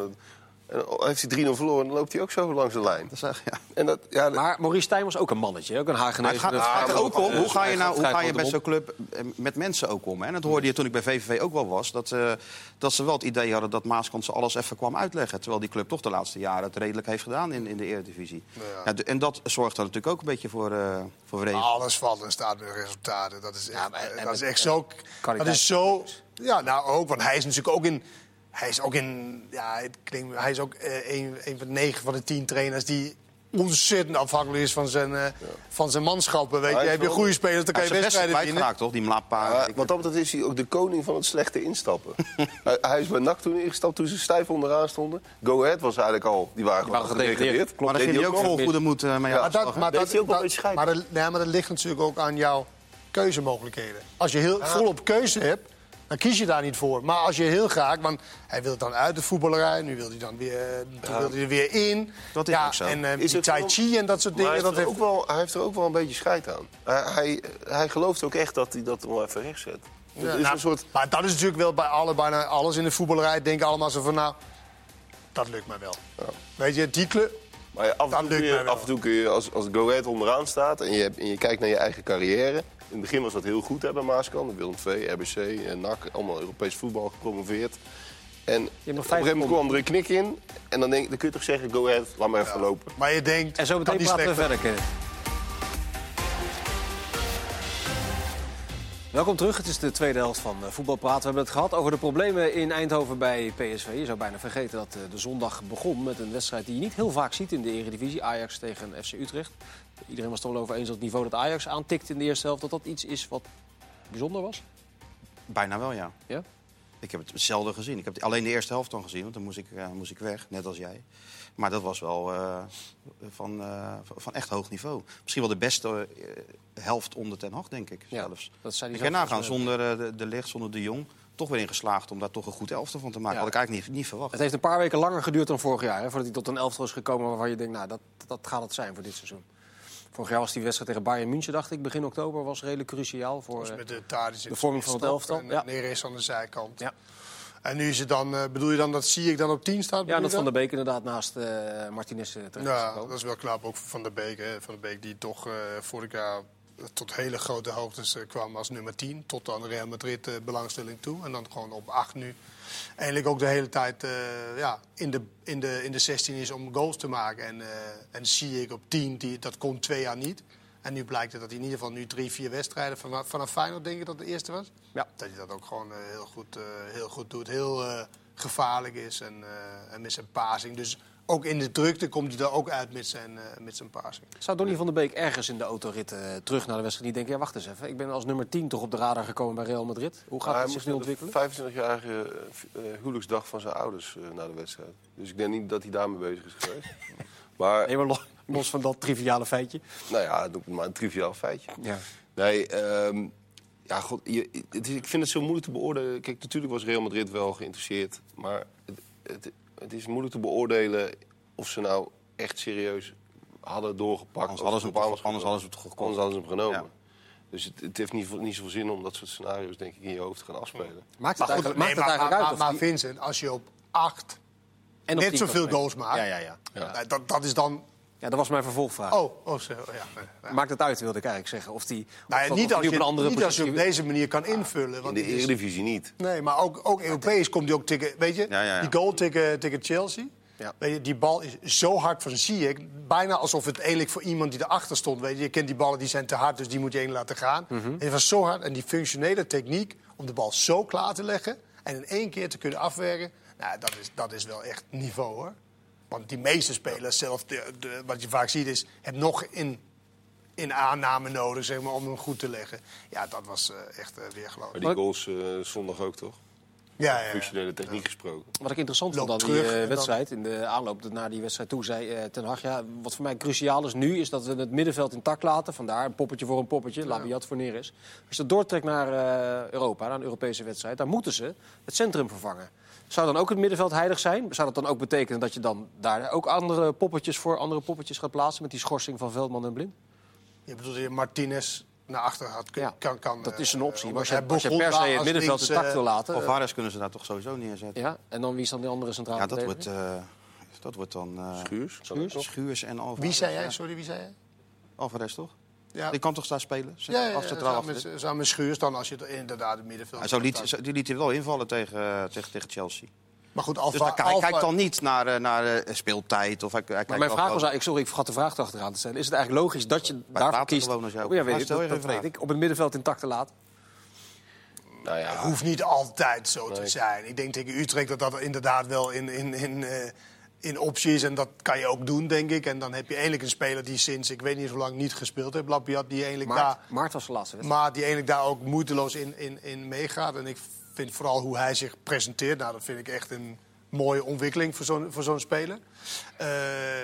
En heeft hij 3-0 verloren, dan loopt hij ook zo langs de lijn. Dat is echt- ja. En dat, ja, dat- Maar Maurice Stijn was ook een mannetje. Ook een Hagenees. Het gaat, met- het gaat er ook om, hoe ga je, nou, hoe ga je mond. zo'n club eh, met mensen ook om? Hè? En dat hoorde je toen ik bij VVV ook wel was. Dat, eh, dat ze wel het idee hadden dat Maaskant ze alles even kwam uitleggen. Terwijl die club toch de laatste jaren het redelijk heeft gedaan in, in de Eredivisie. Ja. en dat zorgt er natuurlijk ook een beetje voor, eh voor wrevel. Alles valt en staat met resultaten. Dat is echt, maar- dat is met- echt zo. Dat is zo. Ja, nou ook, want hij is natuurlijk ook in. Hij is ook in. Ja, het klinkt, hij is ook eh, een, een van de negen van de tien trainers die ontzettend afhankelijk is van zijn, eh, van zijn manschappen. Weet hij je, is heb je goede spelers, dan Hij kan is je wedstrijden winnen. kwijtgeraakt, toch? Die Mlapa. Ja, wat dat is hij ook de koning van het slechte instappen. hij, hij is bij NAC toen ingestapt toen ze stijf onderaan stonden. Go Ahead was eigenlijk al, die waren gewoon gedegradeerd. maar daar Deed ging hij ook vol goede moed eh, mee Ja, Maar dat, maar, dat, hij ook wel dat- maar dat ligt natuurlijk ook aan jouw keuzemogelijkheden. Als je heel volop keuze hebt, dan kies je daar niet voor. Maar als je heel graag, want hij wil dan uit de voetballerij, nu wil hij dan weer, toen wil hij er weer in. Dat is ja, ook zo. En eh, Is die tai wel- chi en dat soort hij dingen. heeft, Dat heeft, ook wel, hij heeft er ook wel een beetje scheid aan. Hij, hij, hij gelooft ook echt dat hij dat wel even recht zet. Ja, het is nou, een soort... Maar dat is natuurlijk wel bij alle, bijna alles in de voetballerij. Denken allemaal zo van, nou, dat lukt mij wel. Weet je, die club... Maar ja, af, Dat en toe kun je, af en toe kun je, als, als Go onderaan staat en je, en je kijkt naar je eigen carrière... In het begin was dat heel goed hè, bij Maaskant. Willem II, RBC, en NAC, allemaal Europees voetbal gepromoveerd. En op een nog gegeven moment kwam er een knik in. En dan, denk, dan kun je toch zeggen, Go Ahead, laat maar even lopen. Maar je denkt, En zo meteen die praten we verder, Welkom terug. Het is de tweede helft van eh, Voetbal Praten. We hebben het gehad over de problemen in Eindhoven bij PSV. Je zou bijna vergeten dat eh, de zondag begon met een wedstrijd die je niet heel vaak ziet in de Eredivisie. Ajax tegen FC Utrecht. Iedereen was het wel over eens dat het niveau dat Ajax aantikt in de eerste helft... dat dat iets is wat bijzonder was. Bijna wel, ja. Ja? Ik heb het zelden gezien. Ik heb alleen de eerste helft dan gezien, want dan moest ik, eh, moest ik weg, net als jij. Maar dat was wel eh, van, eh, van echt hoog niveau. Misschien wel de beste eh, helft onder Ten Hag, denk ik Ja, zelfs. dat zei hij ik kan nagaan, zonder de, de Ligt, zonder de Jong... toch weer in geslaagd om daar toch een goed elftal van te maken. Ja. Had ik eigenlijk niet, niet verwacht. Het heeft een paar weken langer geduurd dan vorig jaar. Hè, voordat hij tot een elftal is gekomen waarvan je denkt, nou, dat, dat gaat het zijn voor dit seizoen. Vorig jaar was die wedstrijd tegen Bayern München, dacht ik, begin oktober. Was redelijk cruciaal voor... Dus met de de vorming van het elftal, En ja. Neres aan de zijkant. Ja. En nu is het dan, eh, bedoel je dan dat zie ik dan op 10 staat? Ja, dat Van der Beek inderdaad naast eh Martinez eh, terecht Ja, dat is wel knap. Ook Van der Beek. Hè. Van der Beek die toch vorig jaar tot hele grote hoogtes kwam als nummer 10. Tot aan Real Madrid belangstelling toe. En dan gewoon op 8 nu. Eigenlijk ook de hele tijd ja, in, de, in, de, in de 16 is om goals te maken. En, en zie ik op 10, die, dat kon twee jaar niet. En nu blijkt het dat hij in ieder geval nu drie, vier wedstrijden vanaf, vanaf Feyenoord denk ik dat de eerste was. Ja. Dat hij dat ook gewoon eh, heel, goed, eh, heel goed doet. Heel eh, gevaarlijk is en, eh, en met zijn passing. Dus ook in de drukte komt hij er ook uit met zijn, eh, met zijn passing. Zou Donny van der Beek ergens in de autorit terug naar de wedstrijd niet denken... ja, wacht eens even, ik ben als nummer 10 toch op de radar gekomen bij Real Madrid. Hoe gaat hij het zich nu ontwikkelen? 25-jarige eh, huwelijksdag van zijn ouders eh, na de wedstrijd. Dus ik denk niet dat hij daarmee bezig is geweest. maar, Nee, maar los van dat triviale feitje. nou ja, doe ik maar een triviaal feitje. Ja. Nee, ehm, ja, god, je, het is, ik vind het zo moeilijk te beoordelen. Kijk, natuurlijk was Real Madrid wel geïnteresseerd. Maar het, het, het is moeilijk te beoordelen of ze nou echt serieus hadden doorgepakt. Anders of hadden ze het gekocht. Anders hadden ze hem genomen. Ja. Dus het, het heeft niet, niet zoveel zin om dat soort scenario's denk ik, in je hoofd te gaan afspelen. Maakt het Maar goed, eigenlijk, nee, maakt het maar, eigenlijk maar, uit? maar, of maar die- Vincent, als je op 8 en net 10 zoveel goals maakt, Ja, ja, ja. dat, dat is dan... ja, dat was mijn vervolgvraag. Oh, oh, zo, ja. ja. Maakt het uit, wilde ik eigenlijk zeggen. Of die, Nou ja, of- niet als je, op een andere niet als je op deze manier kan invullen. In Want de het is- Eredivisie niet. Nee, maar ook, ook Europees komt hij ook tegen. Weet je, Ja, die goal tegen, tegen Chelsea. Ja. Weet je, die bal is zo hard van Ziyech. Bijna alsof het eigenlijk voor iemand die erachter stond. Weet je, je kent die ballen, die zijn te hard, dus die moet je één laten gaan. Mhm. En het was zo hard. En die functionele techniek om de bal zo klaar te leggen... en in één keer te kunnen afwerken... Nou, dat, is, dat is wel echt niveau, hoor. Want die meeste spelers, zelf de, de- wat je vaak ziet, is het nog in in aanname nodig zeg maar, om hem goed te leggen. Ja, dat was eh, echt uh, weer geloof Maar die goals uh, zondag ook, toch? Ja, ja, Functionele techniek gesproken. Wat ik interessant Loopt vond aan die eh, wedstrijd, in de aanloop naar die wedstrijd toe, zei eh, Ten Hag... Ja, wat voor mij cruciaal is nu, is dat we het middenveld intact laten. Vandaar een poppetje voor een poppetje, Labiat voor Neres. Als je dat doortrekt naar eh, Europa, naar een Europese wedstrijd... dan moeten ze het centrum vervangen. Zou dan ook het middenveld heilig zijn? Zou dat dan ook betekenen dat je dan daar ook andere poppetjes voor andere poppetjes gaat plaatsen... met die schorsing van Veldman en Blind? Je bedoelt dat je Martinez naar achter had. Kun, Ja, kan, kan, dat eh, is een optie. Maar als je, als per se het middenveld intact eh, wil laten... Of eh, Vares kunnen ze daar toch sowieso neerzetten. ja, en dan wie is dan die andere centrale Ja, dat wordt, eh, dat wordt dan eh, Schuurs? Schuurs? Schuurs en Alvarez. Wie zei jij? Sorry, wie zei jij? Alvarez, toch? Ja, Die kan toch daar spelen? ja, ja, Of ja, centraal samen, achterin? met, samen met Schuurs dan als je het inderdaad het middenveld... Ja, zo liet, zo- die liet hij wel invallen tegen, eh, tegen, tegen Chelsea. Maar goed, Dus Alva, hij, hij kijkt dan niet naar, eh, naar eh, speeltijd. Of hij, hij Maar mijn vraag was eigenlijk, sorry, ik vergat de vraag achteraan te stellen. Is het eigenlijk logisch dat je daarvoor kiest? gewoon als ook- Oh, ja, weet Maar ik, stel dat, je dat een weet ik. Op het middenveld intact te laten. Nou ja, hoeft niet altijd zo te zijn. Ik denk tegen Utrecht dat dat inderdaad wel in, in, in, eh, in optie is. En dat kan je ook doen, denk ik. En dan heb je eigenlijk een speler die sinds, ik weet niet hoe lang, niet gespeeld heeft. Lapiat, die eigenlijk Maart, daar... Maart was wedstrijd. Maar die eigenlijk daar ook moeiteloos in, in, in meegaat. En ik vind vooral hoe hij zich presenteert. Nou, dat vind ik echt een mooie ontwikkeling voor zo'n, voor zo'n speler. Eh,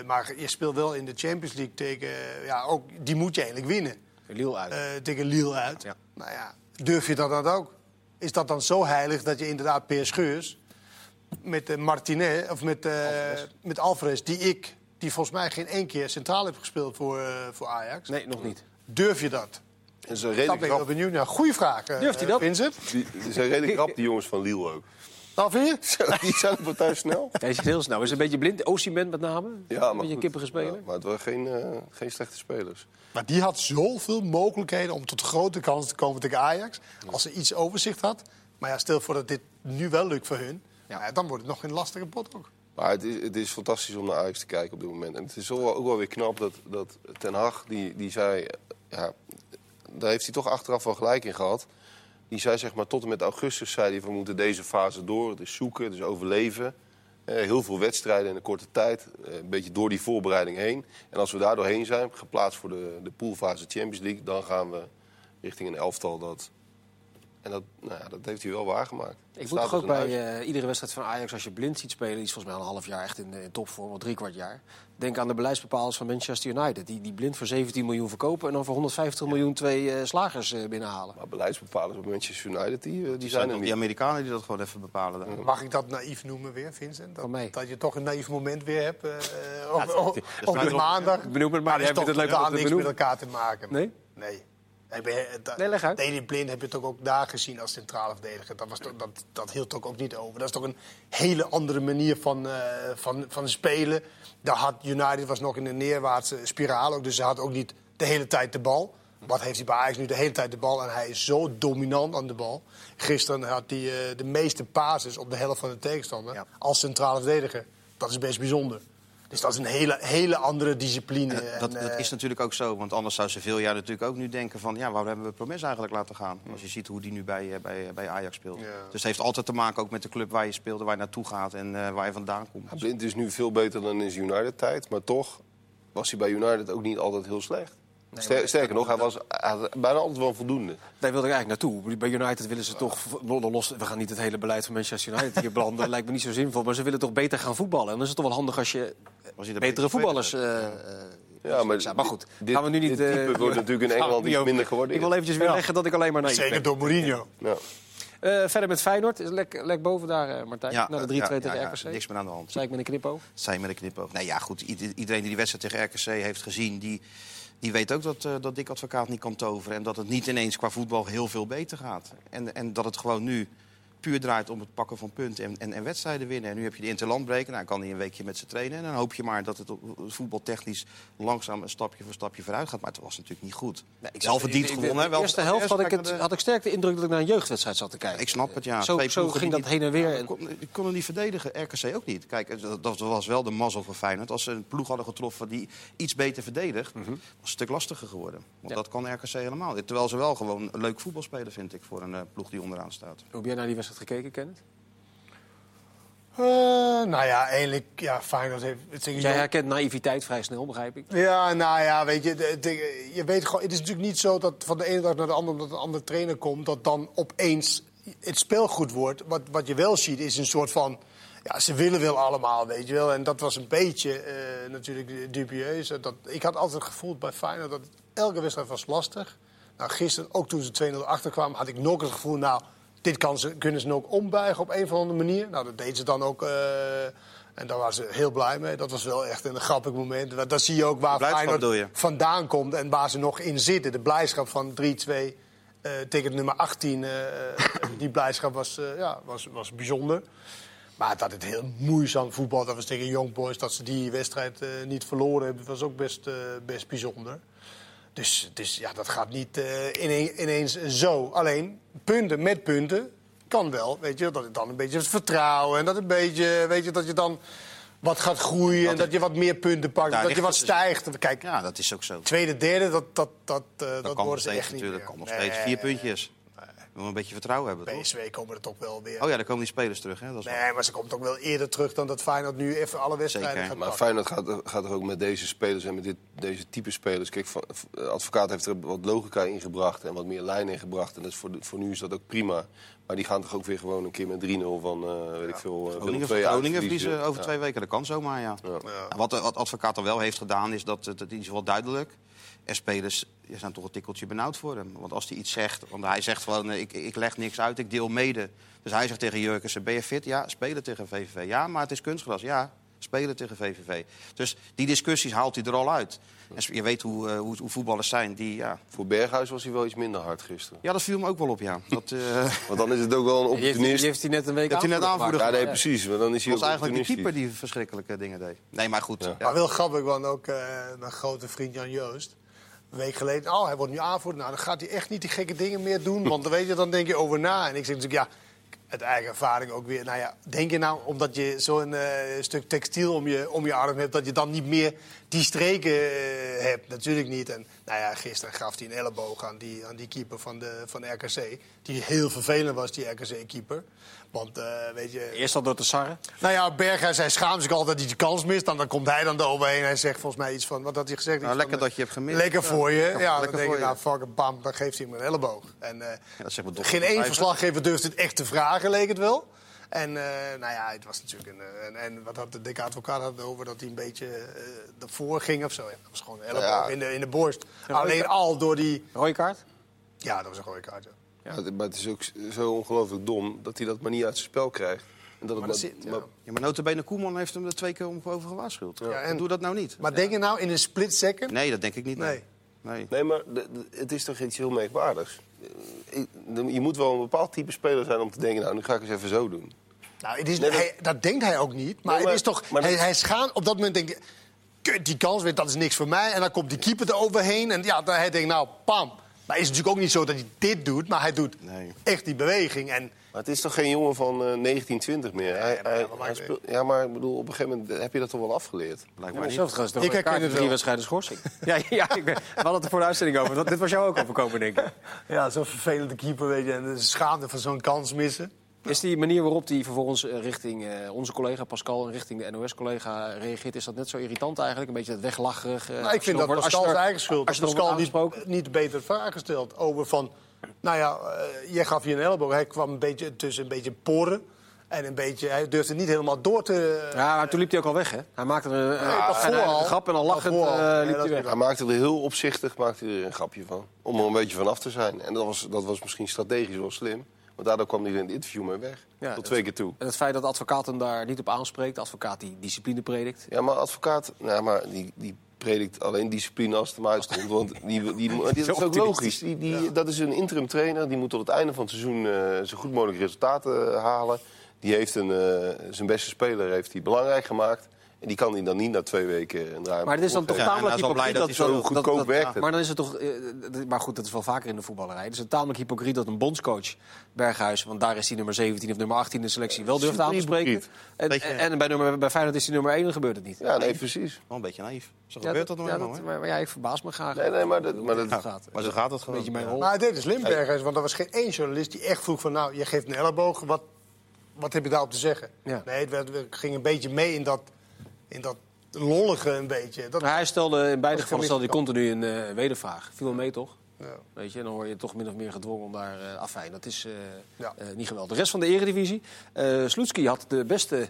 maar je speelt wel in de Champions League tegen... Ja, ook, die moet je eigenlijk winnen. Lille uit. Eh, tegen Lille uit. Ja. Nou ja, durf je dat dan ook? Is dat dan zo heilig dat je inderdaad Peer Scheurs... met eh, Martinez, of met, eh met Alvarez, die ik... die volgens mij geen één keer centraal heb gespeeld voor, eh, voor Ajax. nee, nog niet. Durf je dat? en ze zijn Dat ben ik wel krap. benieuwd naar. Goeie vraag, Durft hij dat? Vincent. Die, die zijn redelijk krap, die jongens van Lille ook. Nou, vind je? Die zijn partij snel. Deze is heel snel. Is een beetje blind. Osimhen met name. Ja, een maar beetje een goed. kippige speler. Ja, maar het waren geen, eh, geen slechte spelers. Maar die had zoveel mogelijkheden om tot grote kansen te komen tegen Ajax. Als ze iets overzicht had. Maar ja, stel voor dat dit nu wel lukt voor hun. Ja. Ja. dan wordt het nog een lastige pot ook. Maar het is, het is fantastisch om naar Ajax te kijken op dit moment. En het is wel- ook wel weer knap dat, dat Ten Hag, die, die zei... eh, Ja, daar heeft hij toch achteraf wel gelijk in gehad. Die zei zeg maar tot en met augustus zei hij... we moeten deze fase door, het is zoeken, het is overleven. Eh, heel veel wedstrijden in een korte tijd. eh, een beetje door die voorbereiding heen. En als we daar doorheen zijn, geplaatst voor de, de poolfase Champions League... dan gaan we richting een elftal dat... En dat, nou ja, dat heeft hij wel waargemaakt. Ik moet toch ook bij eh, iedere wedstrijd van Ajax, als je blind ziet spelen, die is volgens mij al een half jaar echt in, in topvorm, of drie kwart jaar. Denk aan de beleidsbepalers van Manchester United. Die, die blind voor 17 miljoen verkopen en dan voor 150 miljoen twee eh, slagers eh, binnenhalen. Maar beleidsbepalers bij Manchester United, die, die, zijn er niet. die Amerikanen die dat gewoon even bepalen. daar. Mag ik dat naïef noemen weer, Vincent? Dat, Van mij. dat je toch een naïef moment weer hebt. eh, op op- maandag. Benoem het maar, is vindt het leuk te niks met elkaar te maken. Nee? Nee. Dat, Nee, leg uit. Blind heb je toch ook daar gezien als centrale verdediger. Dat, was toch, dat, dat hield toch ook niet over. Dat is toch een hele andere manier van, eh, van, van spelen. Daar had United was nog in een neerwaartse spiraal. Ook, dus ze had ook niet de hele tijd de bal. Wat heeft hij bij Ajax nu de hele tijd de bal? En hij is zo dominant aan de bal. Gisteren had hij eh, de meeste passes op de helft van de tegenstander. Ja. Als centrale verdediger. Dat is best bijzonder. Dus dat is een hele, hele andere discipline. En dat, En, dat eh, is natuurlijk ook zo, want anders zou Sevilla natuurlijk ook nu denken van... ja, waarom hebben we Promes eigenlijk laten gaan? Als je ziet hoe die nu bij, eh, bij, bij Ajax speelt. Ja. Dus het heeft altijd te maken ook met de club waar je speelt... en waar je naartoe gaat en eh, waar je vandaan komt. Ja, Blind is nu veel beter dan in zijn United-tijd. Maar toch was hij bij United ook niet altijd heel slecht. Sterker nog, hij, was, had bijna altijd wel voldoende. Daar wilde ik eigenlijk naartoe. Bij United willen ze toch los. We gaan niet het hele beleid van Manchester United hier branden. Dat lijkt me niet zo zinvol. Maar ze willen toch beter gaan voetballen. En dan is het toch wel handig als je Als je de betere voetballers. eh, eh, Ja, maar, ja, maar goed, dit, gaan we nu niet. dit type eh, wordt natuurlijk in Engeland niet minder geworden. Ik wil eventjes weer Ja. leggen dat ik alleen maar naïef Zeker ben. door Mourinho. Ja. Eh, verder met Feyenoord. Is lek, lek boven daar, eh, Martijn. Ja, de 3-2 ja, tegen RKC. niks meer aan de hand. Zei ik met een knipoog. Zij met een knipoog. Nee, ja, goed. ieder- Iedereen die die wedstrijd tegen RKC heeft gezien... die, die weet ook dat, eh, dat Dick Advocaat niet kan toveren. En dat het niet ineens qua voetbal heel veel beter gaat. En, en dat het gewoon nu puur draait om het pakken van punten en, en, en wedstrijden winnen. En nu heb je de interlandbreken. Nou, kan hij een weekje met ze trainen. En dan hoop je maar dat het voetbaltechnisch langzaam een stapje voor stapje vooruit gaat. Maar het was natuurlijk niet goed. wel verdiend In gewonnen. hè. De eerste helft had ik, het, had ik sterk de indruk dat ik naar een jeugdwedstrijd zat te kijken. Ik snap het, ja. Zo, ging dat heen en weer. Ik kon, ik kon het niet verdedigen, RKC ook niet. Kijk, dat, dat was wel de mazzel voor Feyenoord. Als ze een ploeg hadden getroffen die iets beter verdedigt... was het een stuk lastiger geworden. Want Ja. dat kan RKC helemaal. Terwijl ze wel gewoon een leuk voetbal spelen, vind ik... voor een eh, ploeg die onderaan staat. hoe jij naar die wedstrijd gekeken, Kenneth? Eh, nou ja, eigenlijk, ja, Feyenoord heeft... Het Jij herkent naïviteit vrij snel, begrijp ik. Ja, nou ja, weet je, de- de- je weet gewoon, het is natuurlijk niet zo dat van de ene dag naar de andere, omdat een andere trainer komt, dat dan opeens het spel goed wordt. Wat, wat je wel ziet is een soort van, ja, ze willen wel allemaal, weet je wel. En dat was een beetje eh, natuurlijk dubieus. Dat, ik had altijd het gevoel bij Feyenoord dat elke wedstrijd was lastig. Nou, gisteren, ook toen ze 2-0 achterkwamen, had ik nog het gevoel, nou, dit kan ze, kunnen ze ook ombuigen op een of andere manier. Nou, dat deed ze dan ook. eh, en daar waren ze heel blij mee. Dat was wel echt een grappig moment. Dan zie je ook waar Feyenoord vandaan komt en waar ze nog in zitten. De blijdschap van 3-2 eh, tegen nummer 18. eh, die blijdschap was, ja, was, was bijzonder. Maar dat het heel moeizaam voetbal, dat was tegen Young Boys, dat ze die wedstrijd niet verloren hebben, was ook best, best bijzonder. Dus, dus ja, dat gaat niet eh, ineen- ineens zo. Alleen punten met punten kan wel. Weet je, dat het dan een beetje het vertrouwen en dat een beetje, weet je, dat je dan wat gaat groeien en dat je wat meer punten pakt, Daar dat je wat dus. stijgt. Kijk, Ja, dat is ook zo. tweede, derde, dat, dat, dat, eh, dat, Dat kan steeds echt niet natuurlijk. meer. Kan nog steeds Nee, vier puntjes. We moeten een beetje vertrouwen hebben, toch? PSW komen er toch wel weer. Oh ja, dan komen die spelers terug, hè? Dat is Nee, maar ze komt ook wel eerder terug dan dat Feyenoord nu even alle wedstrijden Zeker. gaat Maar. Feyenoord gaat, gaat er ook met deze spelers en met dit, deze type spelers... Kijk, advocaat heeft er wat logica ingebracht en wat meer lijn ingebracht. En dat is voor, voor nu is dat ook prima. Maar die gaan toch ook weer gewoon een keer met 3-0 van, eh, weet ik veel, uh, Groningen, verliezen over Ja. twee weken. Dat kan zomaar, ja. Ja. Wat de wat advocaat dan wel heeft gedaan, is dat het het is wel duidelijk. En spelers die zijn toch een tikkeltje benauwd voor hem. Want als hij iets zegt, want hij zegt gewoon, eh, ik, ik leg niks uit, ik deel mede. Dus hij zegt tegen Jurkensen, ben je fit? Ja, spelen tegen VVV. Ja, maar het is kunstgras. Ja, spelen tegen VVV. Dus die discussies haalt hij er al uit. En je weet hoe, eh, hoe, hoe voetballers zijn die, ja... Voor Berghuis was hij wel iets minder hard gisteren. Ja, dat viel me ook wel op, ja. Dat, eh, Want dan is het ook wel een Die heeft, die opportunist. heeft hij net een week Dat hij net aanvoerder aanvoerder Ja, nee, precies. Maar dan is hij was eigenlijk die keeper die verschrikkelijke dingen deed. Nee, maar goed. Ja. ja. Maar wel grappig, want ook eh, mijn grote vriend Jan Joost. Een week geleden, oh, hij wordt nu aanvoerder. Nou, dan gaat hij echt niet die gekke dingen meer doen. Want dan, weet je, dan denk je over na. En ik zeg natuurlijk, ja, uit eigen ervaring ook weer. Nou ja, denk je nou, omdat je zo'n eh, stuk textiel om je, om je arm hebt... dat je dan niet meer die streken eh, hebt? Natuurlijk niet. En nou ja, gisteren gaf hij een elleboog aan die, aan die keeper van, de, van RKC. Die heel vervelend was, die RKC-keeper. Want, eh, weet je... Eerst al door te sarren. Nou ja, Berghuis, hij schaamt zich altijd dat hij de kans mist. Dan, dan komt hij dan eroverheen. Hij zegt volgens mij iets van... Wat had hij gezegd? Nou, lekker van, dat je hebt gemist. Lekker voor je. Ja, dan lekker denk voor je, nou, fuck bam. Dan geeft hij hem een elleboog. En dat zegt mijn dochter geen één verslaggever durft het echt te vragen, leek het wel. En eh, nou ja, het was natuurlijk een... eh, En, en wat had de dikke advocaat had over dat hij een beetje eh ervoor ging of zo. Ja, dat was gewoon een elleboog Ja. in, de, in de borst. Alleen al door die... Rode kaart? Ja, dat was een rode kaart, ja. Maar het is ook zo ongelooflijk dom dat hij dat maar niet uit zijn spel krijgt. En dat het Maar dat zit, ja. maar- Ja, maar notabene Koeman heeft hem er twee keer om over gewaarschuwd. Ja, en- Doe dat nou niet. Maar denk je nou in een split second? Nee, dat denk ik niet. Nee. Nee. nee. Nee, maar de- de- het is toch iets heel merkwaardigs. Je moet wel een bepaald type speler zijn om te denken... nou, nu ga ik eens even zo doen. Nou, het is, Nee, maar- hij, dat denkt hij ook niet. Maar, Nee, maar- het is toch, maar dat- hij, hij schaamt, op dat moment denkt hij... "Kut, die kans, weet, dat is niks voor mij. En dan komt die keeper er overheen. En ja, dan hij denkt, nou, pam. Maar het is natuurlijk ook niet zo dat hij dit doet. Maar hij doet Nee. echt die beweging. En Maar het is toch geen jongen van eh 19, 20 meer? Hij, hij, speelt, ja, maar ik bedoel, op een gegeven moment heb je dat toch wel afgeleerd? Blijkbaar Ja, niet. Ik herken het drie wedstrijden schorsing. ja, ja ik ben, we hadden het er voor de uitzending over. Dat- Dit was jou ook overkomen, denk ik. ja, zo'n vervelende keeper, weet je. En de schaamte van zo'n kans missen. Is die manier waarop hij vervolgens eh, richting eh, onze collega Pascal en richting de NOS-collega reageert, is dat net zo irritant eigenlijk? Een beetje het weglacherig. eh, Nou, ik als je vind dat je Pascal zijn eigen schuld. Als je Pascal niet, niet beter vragen stelt over van... Nou ja, eh, jij gaf hier een elleboog. Hij kwam een beetje tussen een beetje poren. En een beetje, hij durfde niet helemaal door te... Ja, maar toen liep hij ook al weg, hè? Hij maakte er een, grap en al lachend eh, Nee, liep dat hij weg. Hij maakte er heel opzichtig maakte er een grapje van. Om er een beetje van af te zijn. En dat was, dat was misschien strategisch wel slim. Want daardoor kwam hij in het interview mee weg. Ja, Tot twee keer toe. En het feit dat de advocaat hem daar niet op aanspreekt, de advocaat die discipline predikt. Ja, maar advocaat, nou, maar die, die predikt alleen discipline als het hem uitkomt. Want die, die, die, dat is ook logisch. Die, die, Dat is een interim trainer. Die moet tot het einde van het seizoen eh, zo goed mogelijk resultaten eh, halen. Die heeft een, eh, zijn beste speler heeft hij belangrijk gemaakt. En die kan hij dan niet na twee weken een draai Maar het is dan toch tamelijk is wel hypocriet dat hij zo goedkoop werkt. Maar dan is het toch. eh, maar goed, dat is wel vaker in de voetballerij. Het is een tamelijk hypocriet dat een bondscoach Berghuis, want daar is hij nummer 17 of nummer 18 in de selectie, wel durft aan te spreken. En, bij, nummer, bij Feyenoord is hij nummer 1 en gebeurt het niet. Ja, nee, precies. Wel een beetje naïef. Zo Ja, gebeurt dat nog hè? maar, maar ja, ik verbaas me graag. Nee, nee, maar dat- gaat. Maar zo gaat het Een gewoon. beetje mijn Ja. rol. Maar het deed dus Limbergers, want er was geen één journalist die echt vroeg van... nou, je geeft een elleboog, wat wat heb je daarop te zeggen? Ja. Nee, het, werd, het ging een beetje mee in dat, in dat lollige een beetje. Dat, hij stelde in beide gevallen stelde hij continu een eh, wedervraag. Viel wel mee, toch? ja. Weet je, dan word je toch min of meer gedwongen om daar eh afijn. Dat is eh, Ja. niet geweldig. De rest van de eredivisie. eh Sloetski had de beste...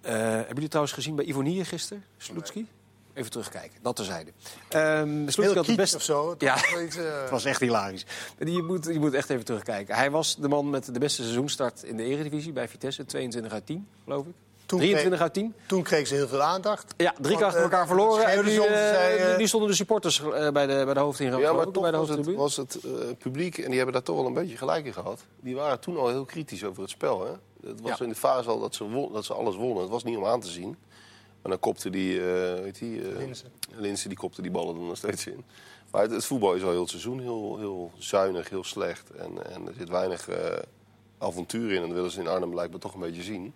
hebben jullie trouwens gezien bij Ivonie gisteren? Sloetski? Even terugkijken, dat terzijde. Ehm Sloetski Heel had de beste... of zo. Het Ja. was iets, Het was echt hilarisch. Je moet, je moet echt even terugkijken. Hij was de man met de beste seizoenstart in de Eredivisie bij Vitesse. 22 uit 10, geloof ik. Toen 23 uit 10. Toen kreeg ze heel veel aandacht. Ja, drie keer achter eh, elkaar verloren. En nu, eh, zei, eh, nu stonden de supporters eh, bij, de, bij de hoofdingang. Ja, maar bij toch de was het, was het eh, publiek, en die hebben daar toch wel een beetje gelijk in gehad. Die waren toen al heel kritisch over het spel. Hè? Het was Ja. in de fase al dat ze, won- dat ze alles wonnen. Het was niet om aan te zien. Maar dan kopte die, eh weet die eh, Linssen. Linssen, die kopte die ballen er nog steeds in. Maar het, het voetbal is al heel het seizoen heel, heel zuinig, heel slecht. En, en er zit weinig eh, avontuur in. En dat willen ze in Arnhem blijkbaar toch een beetje zien.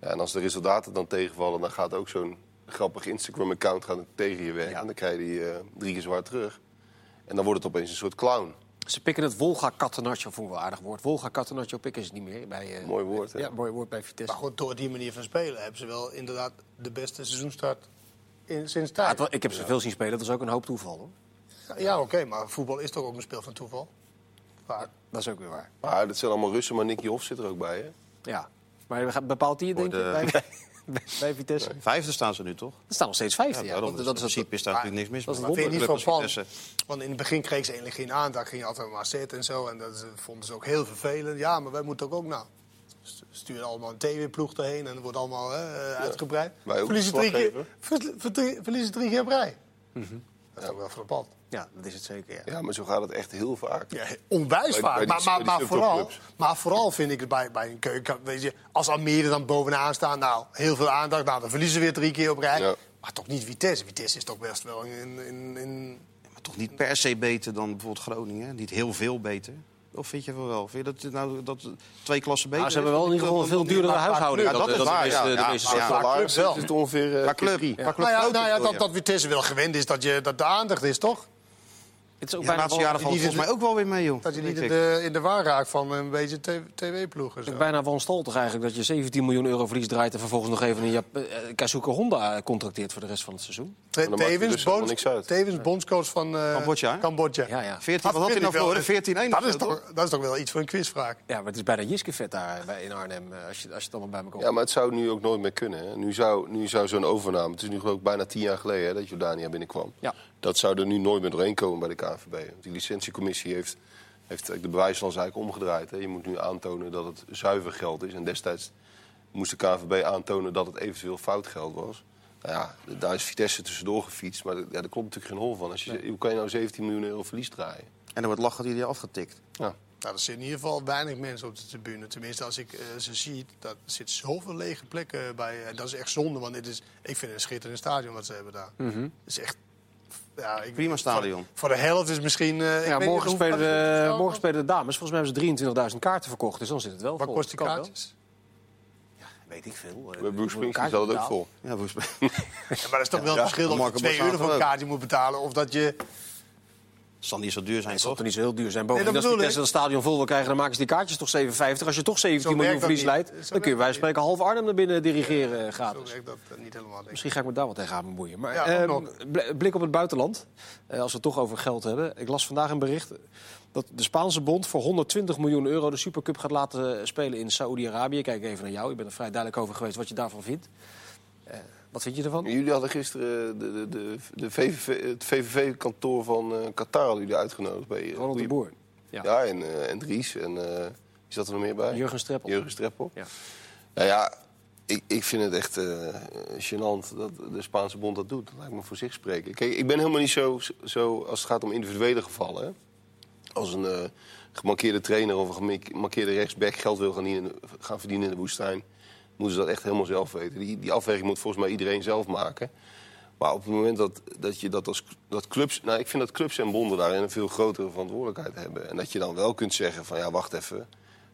Ja, en als de resultaten dan tegenvallen, dan gaat ook zo'n grappig Instagram-account gaan tegen je werken. En dan krijg je die eh, drie keer zwaar terug. En dan wordt het opeens een soort clown. Ze pikken het Catenaccio, vond ik wel een aardig woord. Volga Catenaccio pikken ze niet meer. Bij, eh, Mooi woord, hè? Ja, mooi woord bij Vitesse. Maar goed, door die manier van spelen hebben ze wel inderdaad de beste seizoenstart in, sinds Ja, tijd. wa- ik heb ze veel zien spelen, dat is ook een hoop toeval. Hoor. Ja, oké, maar voetbal is toch ook een spel van toeval? Vaak. Dat is ook weer waar. Maar dat zijn allemaal Russen, maar Nicky Hof zit er ook bij, hè? Ja. Maar bepaalt die het, denk de- bij, bij, bij Vitesse? Vijfde staan ze nu toch? Er staan nog steeds vijfde. Ja, Ja, Dus dat in is principe is daar natuurlijk niks mis dat is mee. het vind je niet van als plan? Vitesse. Want in het begin kreeg ze eigenlijk geen aandacht. Ging je altijd maar zitten en zo. En dat is- vonden ze ook heel vervelend. Ja, maar wij moeten ook ook nou. St- Sturen allemaal een TV-ploeg erheen en het wordt allemaal hè, eh, uitgebreid. Ook verliezen, drie keer, verslaggever. ver- ver- verliezen drie keer op rij. Mhm. Dat is ook wel frappant. Ja, dat is het zeker. Ja. Ja, maar zo gaat het echt heel vaak. Ja, onwijs Bij- vaak. bij die- maar, maar, vooral, maar vooral vind ik het bij, bij een keuken. Weet je, als Almere dan bovenaan staan, nou, heel veel aandacht. Nou, dan verliezen ze weer drie keer op rij. Ja. Maar toch niet Vitesse. Vitesse is toch best wel in... in, in Maar toch niet per se beter dan bijvoorbeeld Groningen. Niet heel veel beter. Of vind je van wel? Vind je dat, nou, dat twee klassen beter Maar ze hebben wel in ieder geval een veel duurdere maar- huishouding. Ja, dat is de waar, ja, de ja, meeste ja. wel. is het ongeveer eh, keer club. nou ja, nou ja dat, dat Vitesse wel gewend is dat, je, dat de aandacht is, toch? Het is ook Ja, de bijna, laatste jaren valt volgens mij ook wel weer mee, joh. Dat je niet in de, in de war raakt van een beetje tv-ploegen. het is bijna van stal toch eigenlijk dat je 17 miljoen euro verlies draait... en vervolgens nog even een Jap Kazuka Honda eh, contracteert voor de rest van het seizoen. Tevens, dus bonds. Tevens bondscoach van Cambodja. Ja, ja. 14, wat had hij nou wel- verloren? 14-1 Dat is, toch, dat is toch wel iets voor een quizvraag. Ja, maar het is bijna Jiskevet daar bij, in Arnhem, als je, als je het allemaal bij elkaar Ja, maar het zou nu ook nooit meer kunnen. Hè. Nu zou, nu zou zo'n overname... Het is nu geloof ik bijna tien jaar geleden hè, dat Jordania binnenkwam. Ja. Dat zou er nu nooit meer doorheen komen bij de KNVB. Want die licentiecommissie heeft, heeft de bewijslast eigenlijk omgedraaid. Hè. Je moet nu aantonen dat het zuiver geld is. En destijds moest de KNVB aantonen dat het eventueel fout geld was. Nou ja, daar is Vitesse tussendoor gefietst. Maar ja, daar klopt natuurlijk geen hol van. Als je, Hoe kan je nou 17 miljoen euro verlies draaien? En dan wordt lachen die die afgetikt. Ja. Nou, er zitten in ieder geval weinig mensen op de tribune. Tenminste, als ik eh, ze zie, dat er zitten zoveel lege plekken bij. En dat is echt zonde, want dit is, ik vind het een schitterend stadion wat ze hebben daar. Het is echt... Ja, ik, Prima stadion. Voor, voor de helft is misschien... eh, ik Ja, morgen, spelen wat is het de, totaal? morgen spelen de dames. Volgens mij hebben ze 23.000 kaarten verkocht, dus dan zit het wel Wat vol. kost die kaartjes? Weet ik veel. Eh, Bij Bruce Springsteen zat het ook vol. Ja, volgens mij. Ja, maar dat is toch wel Ja, een verschil of je Marco 2 euro voor een kaartje moet betalen... of dat je... Het zal niet zo duur zijn, Het zal toch? toch niet zo heel duur zijn. Bovendien, Nee, als Vitesse het stadion vol wil krijgen, dan maken ze die kaartjes toch 7,50. Als je toch 17 Zo miljoen verlies leidt, Zo dan kun je wij spreken half Arnhem naar binnen dirigeren Zo gratis. werkt dat eh, niet helemaal, ik. Misschien ga ik me daar wat tegen aan bemoeien. Maar Ja, ehm, blik op het buitenland, eh, als we het toch over geld hebben. Ik las vandaag een bericht dat de Spaanse bond voor 120 miljoen euro de Supercup gaat laten spelen in Saoedi-Arabië. Kijk even naar jou, je bent er vrij duidelijk over geweest wat je daarvan vindt. Eh, wat vind je ervan? Jullie hadden gisteren de, de, de, de VVV, het VVV-kantoor van eh, Qatar jullie uitgenodigd. Bij, eh, Ronald de Boer. Ja. Ja, en, eh en Dries. En eh, wie zat er nog meer bij? Jurgen Streppel. Jurgen Streppel. Ja. Nou ja, ik, ik vind het echt eh gênant dat de Spaanse bond dat doet. Dat lijkt me voor zich spreken. Kijk, ik ben helemaal niet zo, zo als het gaat om individuele gevallen. Hè. Als een eh gemankeerde trainer of een gemankeerde rechtsback geld wil gaan, in gaan verdienen in de woestijn... moeten ze dat echt helemaal zelf weten. Die, die afweging moet volgens mij iedereen zelf maken. Maar op het moment dat, dat je dat als dat clubs... Nou, ik vind dat clubs en bonden daarin een veel grotere verantwoordelijkheid hebben. En dat je dan wel kunt zeggen van ja, wacht even...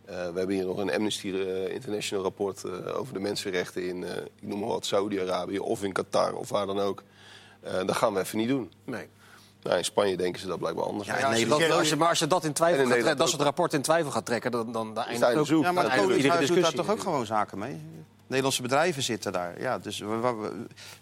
Eh, we hebben hier nog een Amnesty eh, International rapport eh, over de mensenrechten in, ik noem maar wat, Saudi-Arabië of in Qatar of waar dan ook. Dat gaan we even niet doen. Nee. Nou, in Spanje denken ze dat blijkbaar anders. Ja, Ja, je Nederland- dat, als je, maar als je dat in twijfel in gaat trekken, dat soort rapporten in twijfel gaat trekken, dan, dan, dan eindigt in ook. Ja, maar dan het eindigt Koningshuis iedere doet daar discussie. toch ook gewoon zaken mee? Nederlandse bedrijven zitten daar. Ja, dus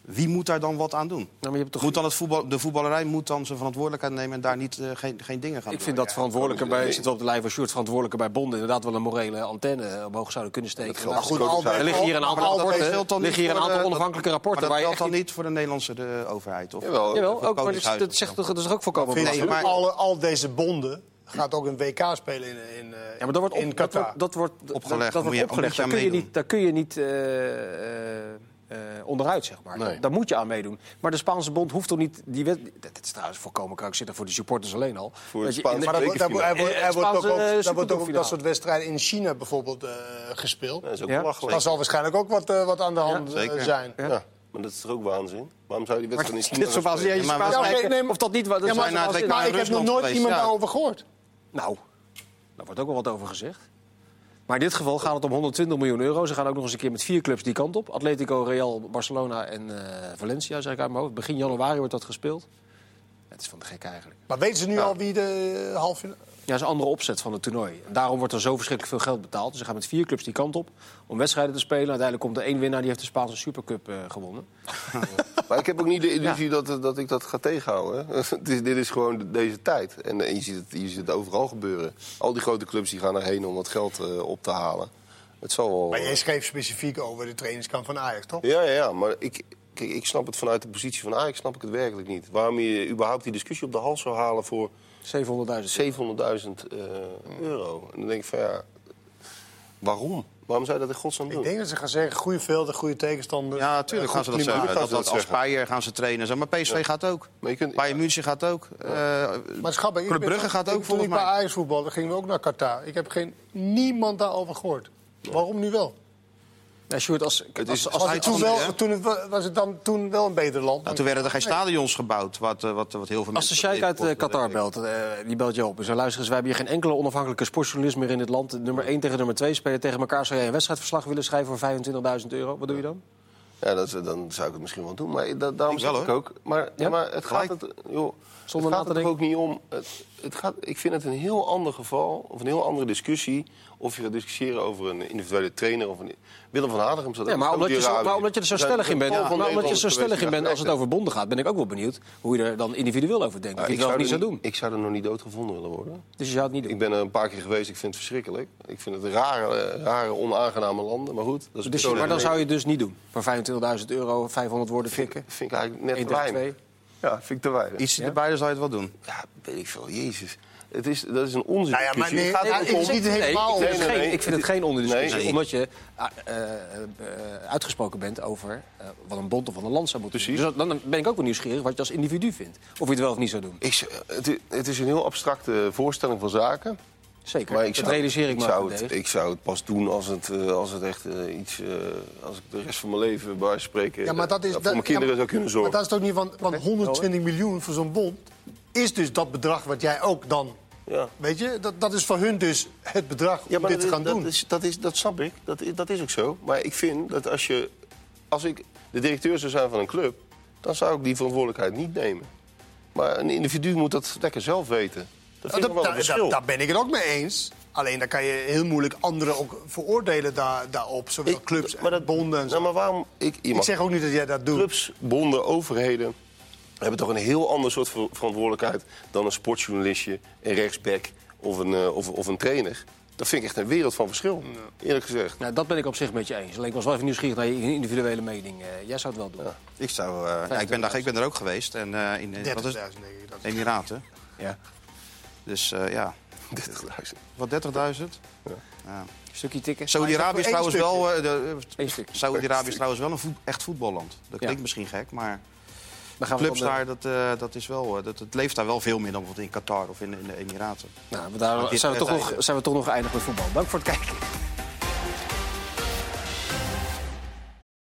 wie moet daar dan wat aan doen? Nou, maar je hebt toch, Moet dan het voetbal, de voetballerij moet dan zijn verantwoordelijkheid nemen en daar niet, eh, geen, geen dingen gaan ik doen? vind dat verantwoordelijke bij, nee. zit wel op de lijn van Sjoerd, verantwoordelijke bij bonden inderdaad wel een morele antenne omhoog zouden kunnen steken. Maar goed, er liggen hier een aantal rapporten, liggen hier een aantal de- onafhankelijke rapporten Maar dat geldt dan niet voor de Nederlandse de overheid? Of? Jawel. Ook, maar dat, zegt dat is ook alle, al deze bonden gaat ook een WK spelen in, in, eh, Ja, maar dat wordt, op, in dat Qatar. wordt, dat wordt Opgelegd, Dat, wordt opgelegd. Daar kun je niet, daar kun je niet eh, eh, eh, onderuit, zeg maar. Nee. Daar moet je aan meedoen. Maar de Spaanse bond hoeft toch niet... Die wet, dat is trouwens volkomen krankzinnig voor de supporters alleen al. Voor Dat het Spaanse Maar dat, er wordt- Eh, er wordt ook, eh, dat soort wedstrijden in China bijvoorbeeld eh, gespeeld. dat is ook Ja. belachelijk. Daar zal waarschijnlijk ook wat, eh, wat aan de hand eh, zeker. zijn. Ja. Ja, maar dat is toch ook waanzin? Waarom zou je die wedstrijd in China Dit nee, Of dat niet... wat- Dat Ja, Maar ik heb nog nooit iemand daarover gehoord. Nou, daar wordt ook wel wat over gezegd. Maar in dit geval gaat het om 120 miljoen euro. Ze gaan ook nog eens een keer met vier clubs die kant op. Atletico, Real, Barcelona en eh, Valencia, zeg ik uit mijn hoofd. Begin januari wordt dat gespeeld. Het is van de gek eigenlijk. Maar weten ze nu al wie de halve... Ja, dat is een andere opzet van het toernooi. En daarom wordt er zo verschrikkelijk veel geld betaald. Dus ze gaan met vier clubs die kant op om wedstrijden te spelen. Uiteindelijk komt er één winnaar, die heeft de Spaanse Supercup eh, gewonnen. Maar ik heb ook niet de illusie dat, dat ik dat ga tegenhouden. Het is, dit is gewoon deze tijd. En, eh, je, ziet het, je ziet het overal gebeuren. Al die grote clubs die gaan erheen om wat geld eh, op te halen. Het zal wel... Maar jij schreef specifiek over de trainingskamp van Ajax, toch? Ja, ja, ja, maar ik, kijk, ik snap het vanuit de positie van Ajax snap ik het werkelijk niet. Waarom je überhaupt die discussie op de hals zou halen voor 700.000. 700.000 eh, euro. En dan denk ik van ja, waarom? Waarom zou je dat in godsnaam doen? Ik denk dat ze gaan zeggen, goede velden, goede tegenstanders. Ja, natuurlijk eh, gaan ze dat klimaat. zeggen. Dat, dat dat als. Speyer gaan ze trainen. en zo. Maar PSV gaat ook. Maar je kunt, Bayern München gaat ook. Eh, Maar ik Club ben- Brugge gaat ook Toen volgens ik bij mij. Ajax voetbalde, gingen we ook naar Qatar. Ik heb geen, niemand daarover gehoord. Waarom nu wel? Ja, Sjoerd, als, Het als, is- als, hij het toen, wel, toen was het dan toen wel een beter land? Nou, toen werden er geen stadions gebouwd, wat, eh, wat, wat heel veel als de mensen... sheik uit eh, Qatar belt, eh, die belt je op. En zei, luister eens, wij hebben hier geen enkele onafhankelijke sportjournalist meer in dit land. Nummer 1 tegen nummer 2 spelen tegen elkaar. Zou jij een wedstrijdverslag willen schrijven voor 25.000 euro? Wat doe je dan? Ja, dat, dan zou ik het misschien wel doen. Maar da- daarom Ik zeg wel, ik ook. Maar, Ja? maar het gaat, het, joh, Zonder het gaat er ook niet om. Het, het gaat, ik vind het een heel ander geval, of een heel andere discussie. Of je gaat discussiëren over een individuele trainer of een. Willem van Hadegem zat Ja, maar omdat, je zo, maar omdat je er zo stellig in bent, maar omdat je zo stellig in bent als het over bonden gaat, ben ik ook wel benieuwd hoe je er dan individueel over denkt. je werken. het niet ik, zou zou er doen. ik zou er nog niet doodgevonden willen worden. Dus je zou het niet doen. Ik ben er een paar keer geweest, ik vind het verschrikkelijk. Ik vind het rare, rare onaangename landen, maar goed. Dat is Dus, maar dan zou je het dus niet doen. Voor 25.000 euro, 500 woorden fikken. Vind ik eigenlijk net 1 te weinig. 2. Ja, vind ik te weinig. Iets Ja? erbij, dan zou je het wel doen. Ja, weet ik veel. Jezus. Het is, dat is een onzin. Nou ja, maar nee, het gaat om- het helemaal Nee, ik vind, Nee, het, nee, geen, nee. ik vind het geen onderdiscussie. Nee. Omdat je eh, eh, uitgesproken bent over eh, wat een bond of wat een land zou moeten doen. Precies. Dus dan ben ik ook wel nieuwsgierig wat je als individu vindt. Of je het wel of niet zou doen. Ik, het is een heel abstracte voorstelling van zaken. Zeker, Maar ik dat zou, realiseer ik me zou het, ik zou het pas doen als het, eh, als het echt eh, iets... eh, als ik de rest van mijn leven bij spreken... Ja, maar dat is, eh, voor dat- mijn kinderen ja, zou kunnen Maar zorgen. dat is toch niet van, van 120 miljoen voor zo'n bond. Is dus dat bedrag wat jij ook dan. Ja. Weet je, dat, dat is voor hun dus het bedrag Ja, om maar dit dat, te gaan doen. dat, is, dat, is, dat snap ik. Dat, is- dat is ook zo. Maar ik vind dat als je... Als ik de directeur zou zijn van een club... dan zou ik die verantwoordelijkheid niet nemen. Maar een individu moet dat lekker zelf weten. Dat vind ik Dat- wel een daar- verschil. daar, daar ben ik het ook mee eens. Alleen dan kan je heel moeilijk anderen ook veroordelen daar, daarop. Zowel Ik- clubs maar en bonden en zo. Nou, maar waarom... Ik, zeg ook niet dat jij dat doet. Clubs, bonden, overheden hebben toch een heel ander soort ver- verantwoordelijkheid dan een sportjournalistje, een rechtsback of een, eh, of, of een trainer. Dat vind ik echt een wereld van verschil, eerlijk gezegd. Nou, dat ben ik op zich met je eens. Alleen ik was wel even nieuwsgierig naar je individuele mening. Eh, jij zou het wel doen. Ik, zou, eh, ja, ik, ben daar, ik ben er ook geweest. En, eh, in eh, 30.000 wat is het? denk ik. Dat is- Emiraten. Ja. Dus eh, ja, 30.000. wat 30.000? Ja. Stukje tikken. Saudi-Arabië is trouwens wel, eh, de- stuk. Saudi-Arabië is trouwens wel een voet- echt voetballand. Dat Ja. klinkt misschien gek, maar we clubs de- daar, dat, eh, dat is wel, eh, dat, het leeft daar wel veel meer dan bijvoorbeeld in Qatar of in, in de Emiraten. Nou, daar zijn we, toch nog, zijn we toch nog geëindigd met voetbal. Dank voor het kijken.